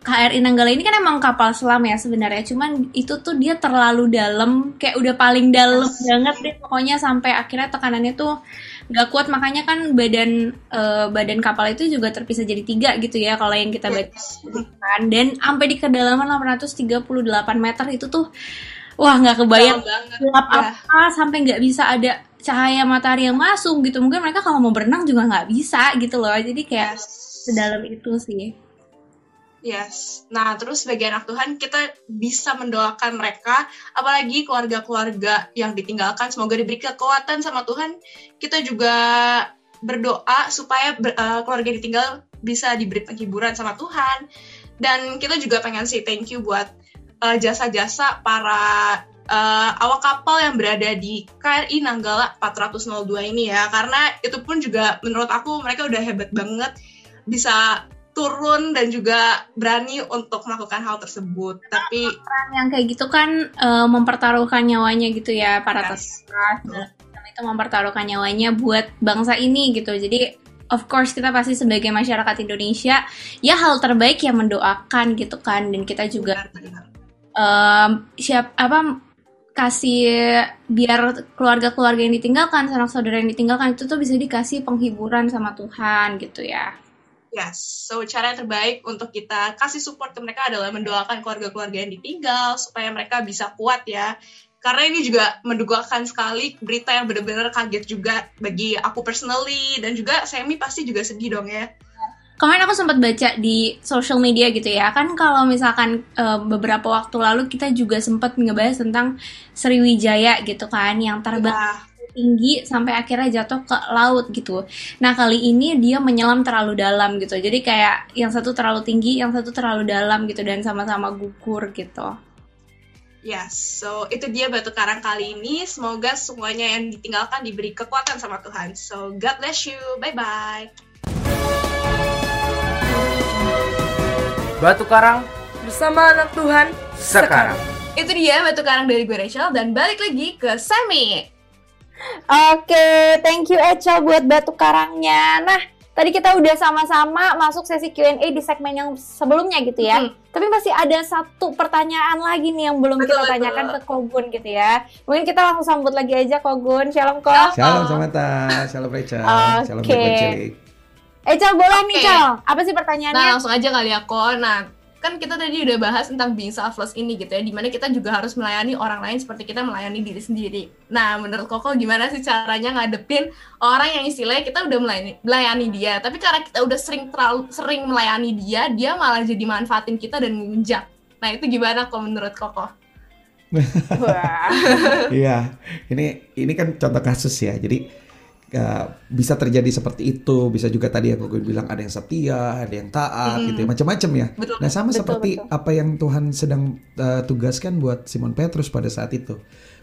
KRI Nanggala ini kan emang kapal selam ya sebenarnya. Cuman itu tuh dia terlalu dalam kayak udah paling dalam banget deh pokoknya sampai akhirnya tekanannya tuh nggak kuat. Makanya kan badan eh, badan kapal itu juga terpisah jadi tiga gitu ya kalau yang kita baca. Kan? Dan sampai di kedalaman 838 meter itu tuh wah nggak kebayang. Gelap Ya. apa sampai nggak bisa ada cahaya matahari yang masuk gitu. Mungkin mereka kalau mau berenang juga nggak bisa gitu loh. Jadi kayak Yes. sedalam itu sih Yes. Nah, terus sebagai anak Tuhan, kita bisa mendoakan mereka, apalagi keluarga-keluarga yang ditinggalkan. Semoga diberi kekuatan sama Tuhan. Kita juga berdoa supaya eh, keluarga yang ditinggal bisa diberi penghiburan sama Tuhan. Dan kita juga pengen say thank you buat eh, jasa-jasa para eh, awak kapal yang berada di KRI Nanggala 402 ini ya. Karena itu pun juga menurut aku mereka udah hebat banget bisa turun dan juga berani untuk melakukan hal tersebut. Tapi Orang yang kayak gitu kan eh, mempertaruhkan nyawanya gitu ya para tentara dan itu mempertaruhkan nyawanya buat bangsa ini gitu jadi of course kita pasti sebagai masyarakat Indonesia ya hal terbaik yang mendoakan gitu kan dan kita juga benar-benar. em, siap apa kasih biar keluarga-keluarga yang ditinggalkan, sanak saudara yang ditinggalkan itu tuh bisa dikasih penghiburan sama Tuhan gitu ya. Yes, so cara yang terbaik untuk kita kasih support ke mereka adalah mendoakan keluarga-keluarga yang ditinggal supaya mereka bisa kuat ya. Karena ini juga mendugakan sekali berita yang benar-benar kaget juga bagi aku personally dan juga Semi pasti juga sedih dong ya. Kemarin aku sempat baca di social media gitu ya, kan kalau misalkan eh, beberapa waktu lalu kita juga sempat ngebahas tentang Sriwijaya gitu kan, yang terbang Wah, tinggi sampai akhirnya jatuh ke laut gitu. Nah kali ini dia menyelam terlalu dalam gitu, jadi kayak yang satu terlalu tinggi, yang satu terlalu dalam gitu dan sama-sama gugur gitu. Yes, so itu dia batu karang kali ini. Semoga semuanya yang ditinggalkan diberi kekuatan sama Tuhan. So, God bless you. Bye-bye. Batu Karang Bersama anak Tuhan sekarang. Itu dia batu karang dari gue Rachel dan balik lagi ke Sammy. Oke, thank you Echel buat batu karangnya. Nah, tadi kita udah sama-sama masuk sesi Q&A di segmen yang sebelumnya gitu ya. Hmm. Tapi masih ada satu pertanyaan lagi nih yang belum Betul, kita betul. tanyakan ke Kogun gitu ya. Mungkin kita langsung sambut lagi aja Kogun. Shalom Kok. Shalom Samantha, shalom Rachel, shalom Oke. Echel boleh nih Oke. Cel. Apa sih Nah, pertanyaannya? langsung aja kali ya, Ko. Nah, kan kita tadi udah bahas tentang being selfless ini gitu ya, di mana kita juga harus melayani orang lain seperti kita melayani diri sendiri. Nah, menurut Koko gimana sih caranya ngadepin orang yang istilahnya kita udah melayani, melayani dia, tapi karena kita udah sering terlalu sering melayani dia, dia malah jadi manfaatin kita dan ngunjak. Nah, itu gimana kok menurut Koko? Wah. Iya, ini ini kan contoh kasus ya. Jadi uh, bisa terjadi seperti itu, bisa juga tadi yang gue bilang ada yang setia, ada yang taat, Mm. gitu ya, macam-macam ya. Betul. Nah sama Betul, seperti betul. apa yang Tuhan sedang uh, tugaskan buat Simon Petrus pada saat itu.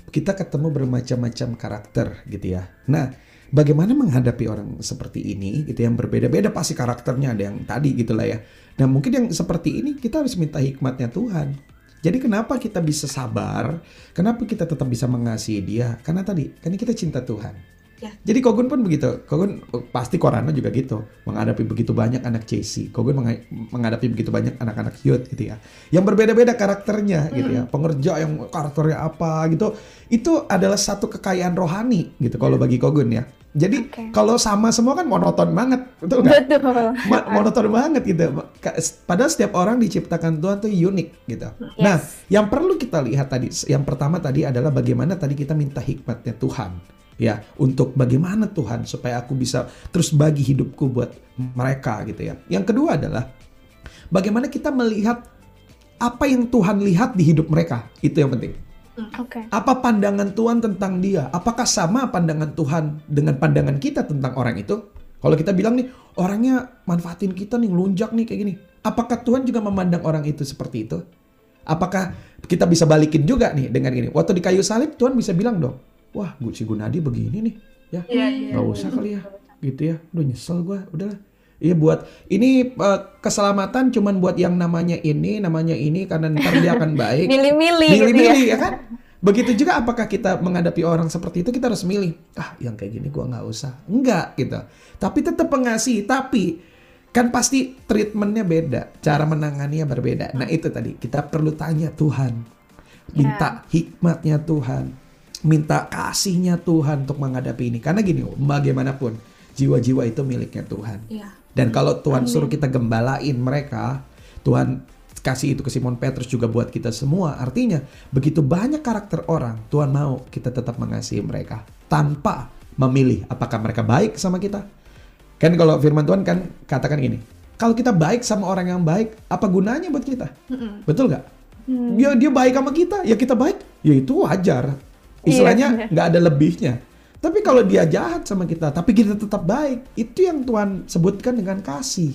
Kita ketemu bermacam-macam karakter gitu ya. Nah bagaimana menghadapi orang seperti ini gitu yang berbeda-beda pasti karakternya ada yang tadi gitulah ya. Nah mungkin yang seperti ini kita harus minta hikmatnya Tuhan. Jadi kenapa kita bisa sabar? Kenapa kita tetap bisa mengasihi dia? Karena tadi, karena kita cinta Tuhan. Ya. Jadi Kogun pun begitu. Kogun pasti Korano juga gitu. Menghadapi begitu banyak anak JC. Kogun mengha- menghadapi begitu banyak anak-anak youth gitu ya. Yang berbeda-beda karakternya gitu ya. Pengerja yang karakternya apa gitu. Itu adalah satu kekayaan rohani gitu kalau bagi Kogun ya. Jadi Oke. kalau sama semua kan monoton banget. Betul nggak? Betul. Ma- monoton banget gitu. Padahal setiap orang diciptakan Tuhan tuh unik gitu. Nah, yang perlu kita lihat tadi, yang pertama tadi adalah bagaimana tadi kita minta hikmatnya Tuhan. Ya, untuk bagaimana Tuhan supaya aku bisa terus bagi hidupku buat mereka gitu ya. Yang kedua adalah bagaimana kita melihat apa yang Tuhan lihat di hidup mereka. Itu yang penting. Oke. Apa pandangan Tuhan tentang dia? Apakah sama pandangan Tuhan dengan pandangan kita tentang orang itu? Kalau kita bilang nih, orangnya manfaatin kita nih, ngelunjak nih kayak gini. Apakah Tuhan juga memandang orang itu seperti itu? Apakah kita bisa balikin juga nih dengan ini? Waktu di kayu salib Tuhan bisa bilang dong, wah Guci Gunadi begini nih, ya. Iya, iya. nggak usah kali ya, gitu ya. Udah nyesel gue, udahlah. Iya buat ini eh, keselamatan cuman buat yang namanya ini, namanya ini karena ntar dia akan baik. Milih-milih gitu ya. milih-milih ya. kan? Begitu juga apakah kita menghadapi orang seperti itu kita harus milih. Ah yang kayak gini gua nggak usah. Enggak gitu. Tapi tetap mengasihi tapi kan pasti treatmentnya beda cara menanganinya berbeda. Nah itu tadi kita perlu tanya Tuhan. Minta hikmatnya Tuhan minta kasihnya Tuhan untuk menghadapi ini karena gini bagaimanapun jiwa-jiwa itu miliknya Tuhan Iya. dan kalau Tuhan suruh kita gembalain mereka, Tuhan kasih itu ke Simon Petrus juga buat kita semua. Artinya, begitu banyak karakter orang, Tuhan mau kita tetap mengasihi mereka tanpa memilih apakah mereka baik sama kita. Kan kalau firman Tuhan kan katakan gini, kalau kita baik sama orang yang baik, apa gunanya buat kita? Betul nggak? Dia dia baik sama kita, ya kita baik, ya itu wajar. Istilahnya nggak ada lebihnya. Tapi kalau dia jahat sama kita, tapi kita tetap baik, itu yang Tuhan sebutkan dengan kasih.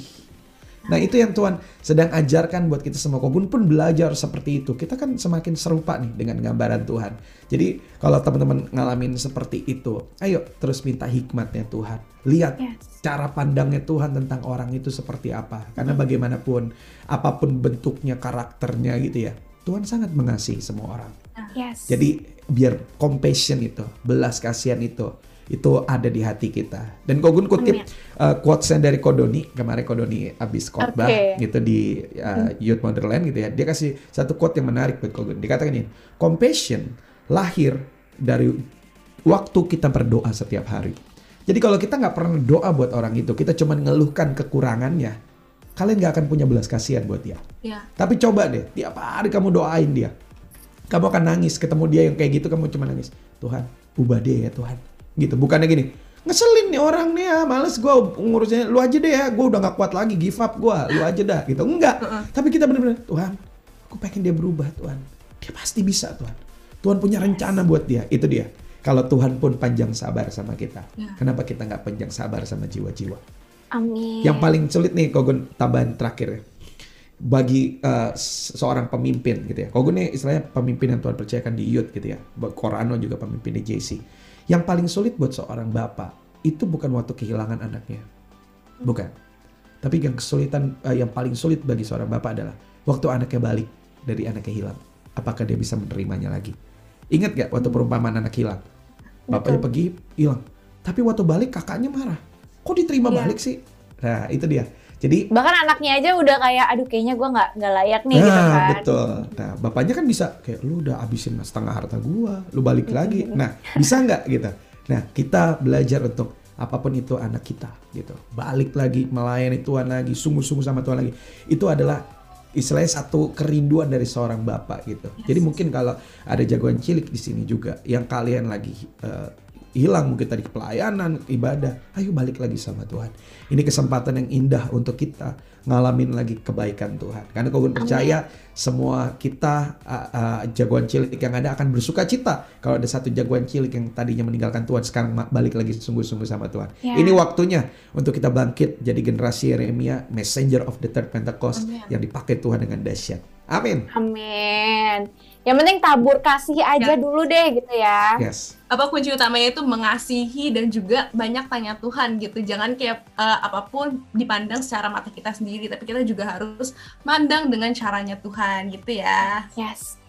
Nah itu yang Tuhan sedang ajarkan buat kita semua. Kogun pun belajar seperti itu. Kita kan semakin serupa nih dengan gambaran Tuhan. Jadi kalau teman-teman ngalamin seperti itu, ayo terus minta hikmatnya Tuhan. Lihat Yes. cara pandangnya Tuhan tentang orang itu seperti apa. Karena bagaimanapun, apa pun bentuknya, karakternya gitu ya. Tuhan sangat mengasihi semua orang. Yes. Jadi biar compassion itu, belas kasihan itu, itu ada di hati kita. Dan Kogun kutip Amin. uh, quotesnya dari Kodoni, kemarin Kodoni habis khotbah Oke. gitu di uh, Youth Wonderland gitu ya. Dia kasih satu quote yang menarik buat Kogun. Dikatakan ini, compassion lahir dari waktu kita berdoa setiap hari. Jadi kalau kita nggak pernah doa buat orang itu, kita cuma ngeluhkan kekurangannya, kalian nggak akan punya belas kasihan buat dia. Iya. Tapi coba deh, tiap hari kamu doain dia. Kamu akan nangis ketemu dia yang kayak gitu, kamu cuma nangis. Tuhan, ubah dia ya Tuhan. Gitu, bukannya gini. Ngeselin nih orang nih ya, males gue ngurusnya. Lu aja deh ya, gue udah gak kuat lagi, give up gue. Lu aja dah, gitu. Enggak. Tapi kita bener-bener, Tuhan, aku pengen dia berubah Tuhan. Dia pasti bisa Tuhan. Tuhan punya rencana buat dia, itu dia. Kalau Tuhan pun panjang sabar sama kita. Kenapa kita nggak panjang sabar sama jiwa-jiwa? Amin. Yang paling sulit nih Kogun tambahan terakhir ya. Bagi se- seorang pemimpin gitu ya. Kogun nih istilahnya pemimpin yang Tuhan percayakan di youth gitu ya. Korano juga pemimpin di JC. Yang paling sulit buat seorang bapak itu bukan waktu kehilangan anaknya. Bukan. Tapi yang kesulitan eh, yang paling sulit bagi seorang bapak adalah waktu anaknya balik dari anaknya hilang. Apakah dia bisa menerimanya lagi? Ingat gak waktu perumpamaan anak hilang? Bapaknya pergi hilang. Tapi waktu balik kakaknya marah. Kok diterima Iya. balik sih? Nah itu dia. Jadi Bahkan anaknya aja udah kayak aduh kayaknya gue nggak nggak layak nih gitu nah, kan. betul. Nah, bapaknya kan bisa kayak lu udah habisin setengah harta gua, lu balik lagi. Nah, bisa nggak gitu? Nah, kita belajar untuk apa pun itu anak kita gitu. Balik lagi melayani Tuhan lagi, sungguh-sungguh sama Tuhan lagi. Itu adalah istilahnya satu kerinduan dari seorang bapak gitu. Jadi mungkin kalau ada jagoan cilik di sini juga yang kalian lagi eh, hilang mungkin tadi pelayanan, ibadah, ayo balik lagi sama Tuhan. Ini kesempatan yang indah untuk kita ngalamin lagi kebaikan Tuhan. Karena kau percaya semua kita uh, uh, jagoan cilik yang ada akan bersuka cita kalau ada satu jagoan cilik yang tadinya meninggalkan Tuhan sekarang balik lagi sungguh-sungguh sama Tuhan. Ya. Ini waktunya untuk kita bangkit jadi generasi Yeremia, messenger of the third Pentecost Amin. yang dipakai Tuhan dengan dahsyat. Amin. Amin. Yang penting tabur kasih aja Ya. dulu deh gitu ya. Yes. Apa kunci utamanya itu mengasihi dan juga banyak tanya Tuhan gitu jangan kayak eh, apa pun dipandang secara mata kita sendiri tapi kita juga harus mandang dengan caranya Tuhan gitu ya Yes.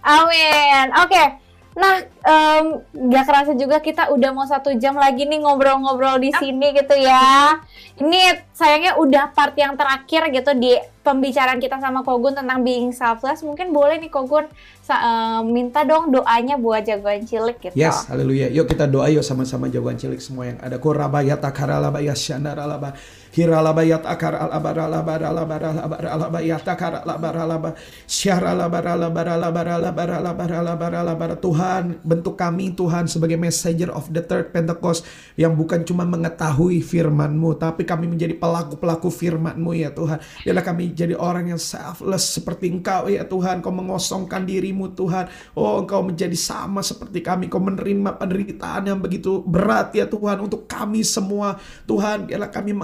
Amin. Oke. Nah, em, nggak kerasa juga kita udah mau satu jam lagi nih ngobrol-ngobrol di sini gitu ya. Ini sayangnya udah part yang terakhir gitu di pembicaraan kita sama Kogun tentang being selfless. Mungkin boleh nih Kogun em, minta dong doanya buat jagoan cilik gitu. Yes, haleluya. Yuk kita doa yuk sama-sama jagoan cilik semua yang ada. Korabayat akaralabaya syandaralaba. Hiralabayat akaralabaralabaralabaralabaralabayat akaralabaralaba. Syaralabaralabaralabaralabaralabaralabaralabar. Tuhan, bentuk kami Tuhan sebagai messenger of the third Pentecost yang bukan cuma mengetahui firman-Mu, tapi kami menjadi pelaku-pelaku firman-Mu ya Tuhan. Biarlah kami jadi orang yang selfless seperti Engkau ya Tuhan. Kau mengosongkan dirimu Tuhan. Oh Engkau menjadi sama seperti kami. Kau menerima penderitaan yang begitu berat ya Tuhan untuk kami semua. Tuhan biarlah kami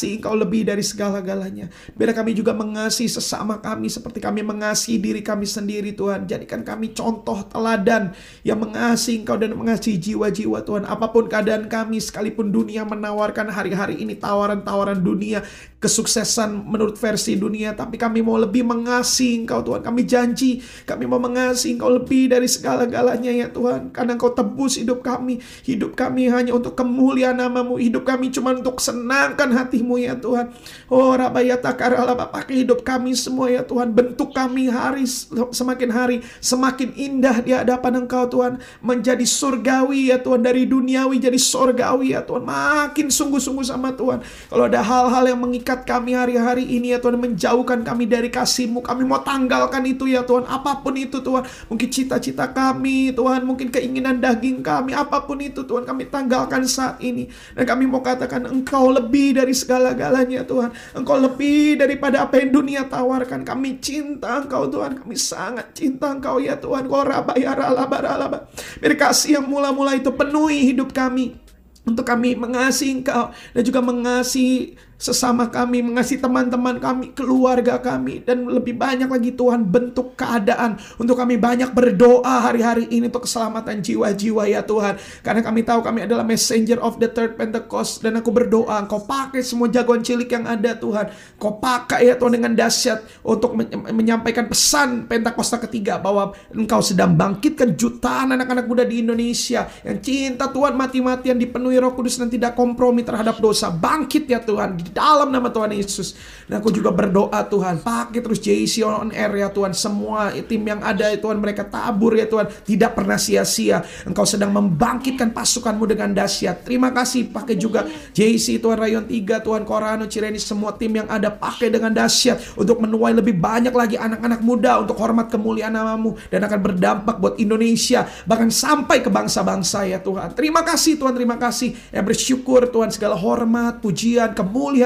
mengasihi Engkau lebih dari segala-galanya. Biarlah kami juga mengasihi sesama kami seperti kami mengasihi diri kami sendiri Tuhan. Jadikan kami contoh teladan yang mengasihi Engkau dan mengasihi jiwa-jiwa Tuhan. Apa pun keadaan kami sekalipun dunia menawarkan hari-hari ini tawaran-tawaran dunia, kesuksesan menurut versi dunia, tapi kami mau lebih mengasihi Engkau Tuhan. Kami janji kami mau mengasihi Engkau lebih dari segala-galanya ya Tuhan. Karena Engkau tebus hidup kami. Hidup kami hanya untuk kemuliaan namamu. Hidup kami cuma untuk senangkan hatimu ya Tuhan. Oh Rabayata Karalaba pakai hidup kami semua ya Tuhan. Bentuk kami hari semakin hari semakin indah di hadapan Engkau Tuhan. Menjadi surgawi ya Tuhan. Dari duniawi jadi surgawi ya Tuhan. Makin sungguh-sungguh sama Tuhan. Kalau ada hal-hal yang mengikat kami hari-hari ini ya Tuhan. Menjauhkan kami dari kasih-Mu. Kami mau tanggalkan itu ya Tuhan. Apa pun itu Tuhan. Mungkin cita-cita kami Tuhan. Mungkin keinginan daging kami. Apa pun itu Tuhan. Kami tanggalkan saat ini. Dan kami mau katakan Engkau lebih dari segala-galanya Tuhan. Engkau lebih daripada apa yang dunia tawarkan. Kami cinta Engkau Tuhan. Kami sangat cinta Engkau ya Tuhan. Kau rabayara laba ralaba. Biar kasih yang mula-mula itu penuhi hidup kami. Untuk kami mengasihi Engkau dan juga mengasihi sesama kami, mengasihi teman-teman kami, keluarga kami, dan lebih banyak lagi Tuhan bentuk keadaan untuk kami banyak berdoa hari-hari ini untuk keselamatan jiwa-jiwa ya Tuhan. Karena kami tahu kami adalah messenger of the third Pentecost dan aku berdoa Engkau pakai semua jagoan cilik yang ada Tuhan. Kau pakai ya Tuhan dengan dahsyat untuk men- menyampaikan pesan Pentakosta ketiga bahwa Engkau sedang bangkitkan jutaan anak-anak muda di Indonesia yang cinta Tuhan mati-matian dipenuhi Roh Kudus dan tidak kompromi terhadap dosa. Bangkit ya Tuhan dalam nama Tuhan Yesus. Dan aku juga berdoa Tuhan, pakai terus JC on air ya Tuhan. Semua tim yang ada ya Tuhan, mereka tabur ya Tuhan. Tidak pernah sia-sia. Engkau sedang membangkitkan pasukanmu dengan dahsyat. Terima kasih pakai juga JC Tuhan Rayon 3, Tuhan Korano, Cireni, semua tim yang ada pakai dengan dahsyat untuk menuai lebih banyak lagi anak-anak muda untuk hormat kemuliaan namamu dan akan berdampak buat Indonesia bahkan sampai ke bangsa-bangsa ya Tuhan. Terima kasih Tuhan, terima kasih. Yang bersyukur Tuhan segala hormat, pujian, kemuliaan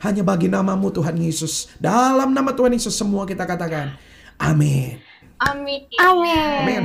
hanya bagi namamu Tuhan Yesus. Dalam nama Tuhan Yesus semua kita katakan. Amin. amin Amin. Amin.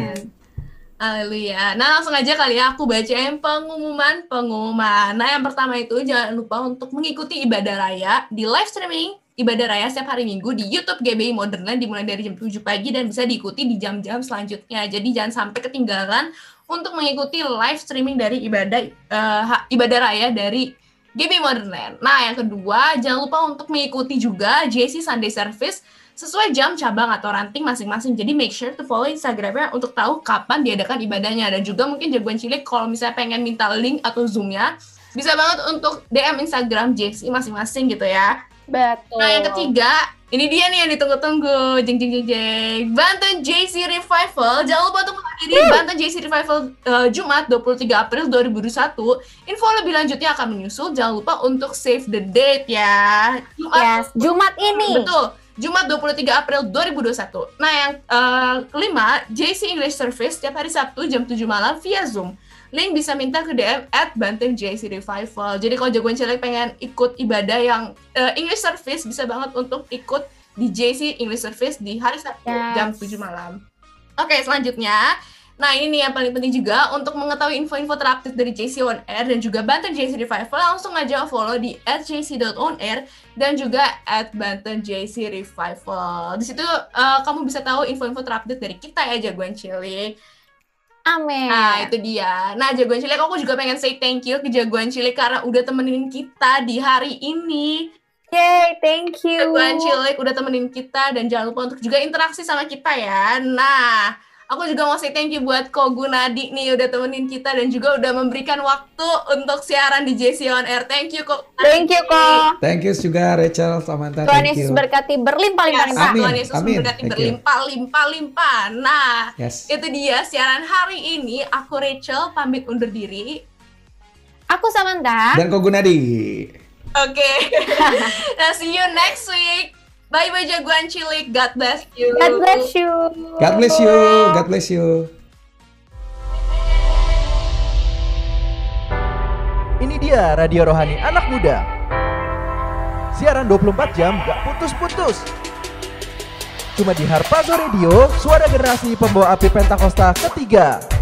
Haleluya. Nah langsung aja kali ya aku bacain pengumuman pengumuman. Nah yang pertama itu jangan lupa untuk mengikuti ibadah raya di live streaming ibadah raya setiap hari Minggu di YouTube GBI Modernland dimulai dari jam 7 pagi dan bisa diikuti di jam-jam selanjutnya. Jadi jangan sampai ketinggalan untuk mengikuti live streaming dari ibadah ha- ibadah raya dari GB Modernland. Nah, yang kedua, jangan lupa untuk mengikuti juga JC Sunday Service sesuai jam cabang atau ranting masing-masing. Jadi make sure to follow Instagramnya untuk tahu kapan diadakan ibadahnya. Dan juga mungkin jagoan cilik kalau misalnya pengen minta link atau zoomnya, bisa banget untuk DM Instagram JC masing-masing gitu ya. Betul. Nah, yang ketiga, ini dia nih yang ditunggu-tunggu. Jeng jeng jeng jeng. Banten JC Revival. Jangan lupa untuk menghadiri Banten JC Revival eh, Jumat 23 April 2021. Info lebih lanjutnya akan menyusul. Jangan lupa untuk save the date ya. Jumat Yes, Jumat ini. Betul. Jumat 23 April 2021. Nah, yang eh, kelima, JC English Service setiap hari Sabtu jam 7 malam via Zoom. Link bisa minta ke DM at Banten JC Revival. Jadi kalau jagoan cilik pengen ikut ibadah yang eh, English Service, bisa banget untuk ikut di JC English Service di hari Sabtu Yes. jam 7 malam. Oke, selanjutnya. Nah, ini nih yang paling penting juga untuk mengetahui info-info terupdate dari JC On Air dan juga Banten JC Revival langsung aja follow di @jc.onair dan juga at Banten JC Revival. Di situ eh, kamu bisa tahu info-info terupdate dari kita ya jagoan cilik. Amin. Nah, itu dia. Nah, jagoan cilik aku juga pengen say thank you ke jagoan cilik karena udah temenin kita di hari ini. Yay, thank you. Jagoan cilik udah temenin kita dan jangan lupa untuk juga interaksi sama kita ya. Nah, aku juga mau say thank you buat Kogu Nadi nih udah temenin kita dan juga udah memberikan waktu untuk siaran di JC On Air. Thank you kok. Thank you kok. Thank you juga Rachel Samantha. Tuhan Yesus you. berkati berlimpah-limpah. Amin, Tuhan Yesus amin. you. berlimpah-limpah-limpah. Nah, Yes. itu dia siaran hari ini. Aku Rachel pamit undur diri. Aku Samantha. Dan Kogunadi. Oke. nah, see you next week. Bye bye jagoan cilik. God bless you. God bless you. God bless you. God bless you. Ini dia Radio Rohani Anak Muda. Siaran 24 jam gak putus-putus. Cuma di Harpazo Radio, suara generasi pembawa api Pentakosta ketiga.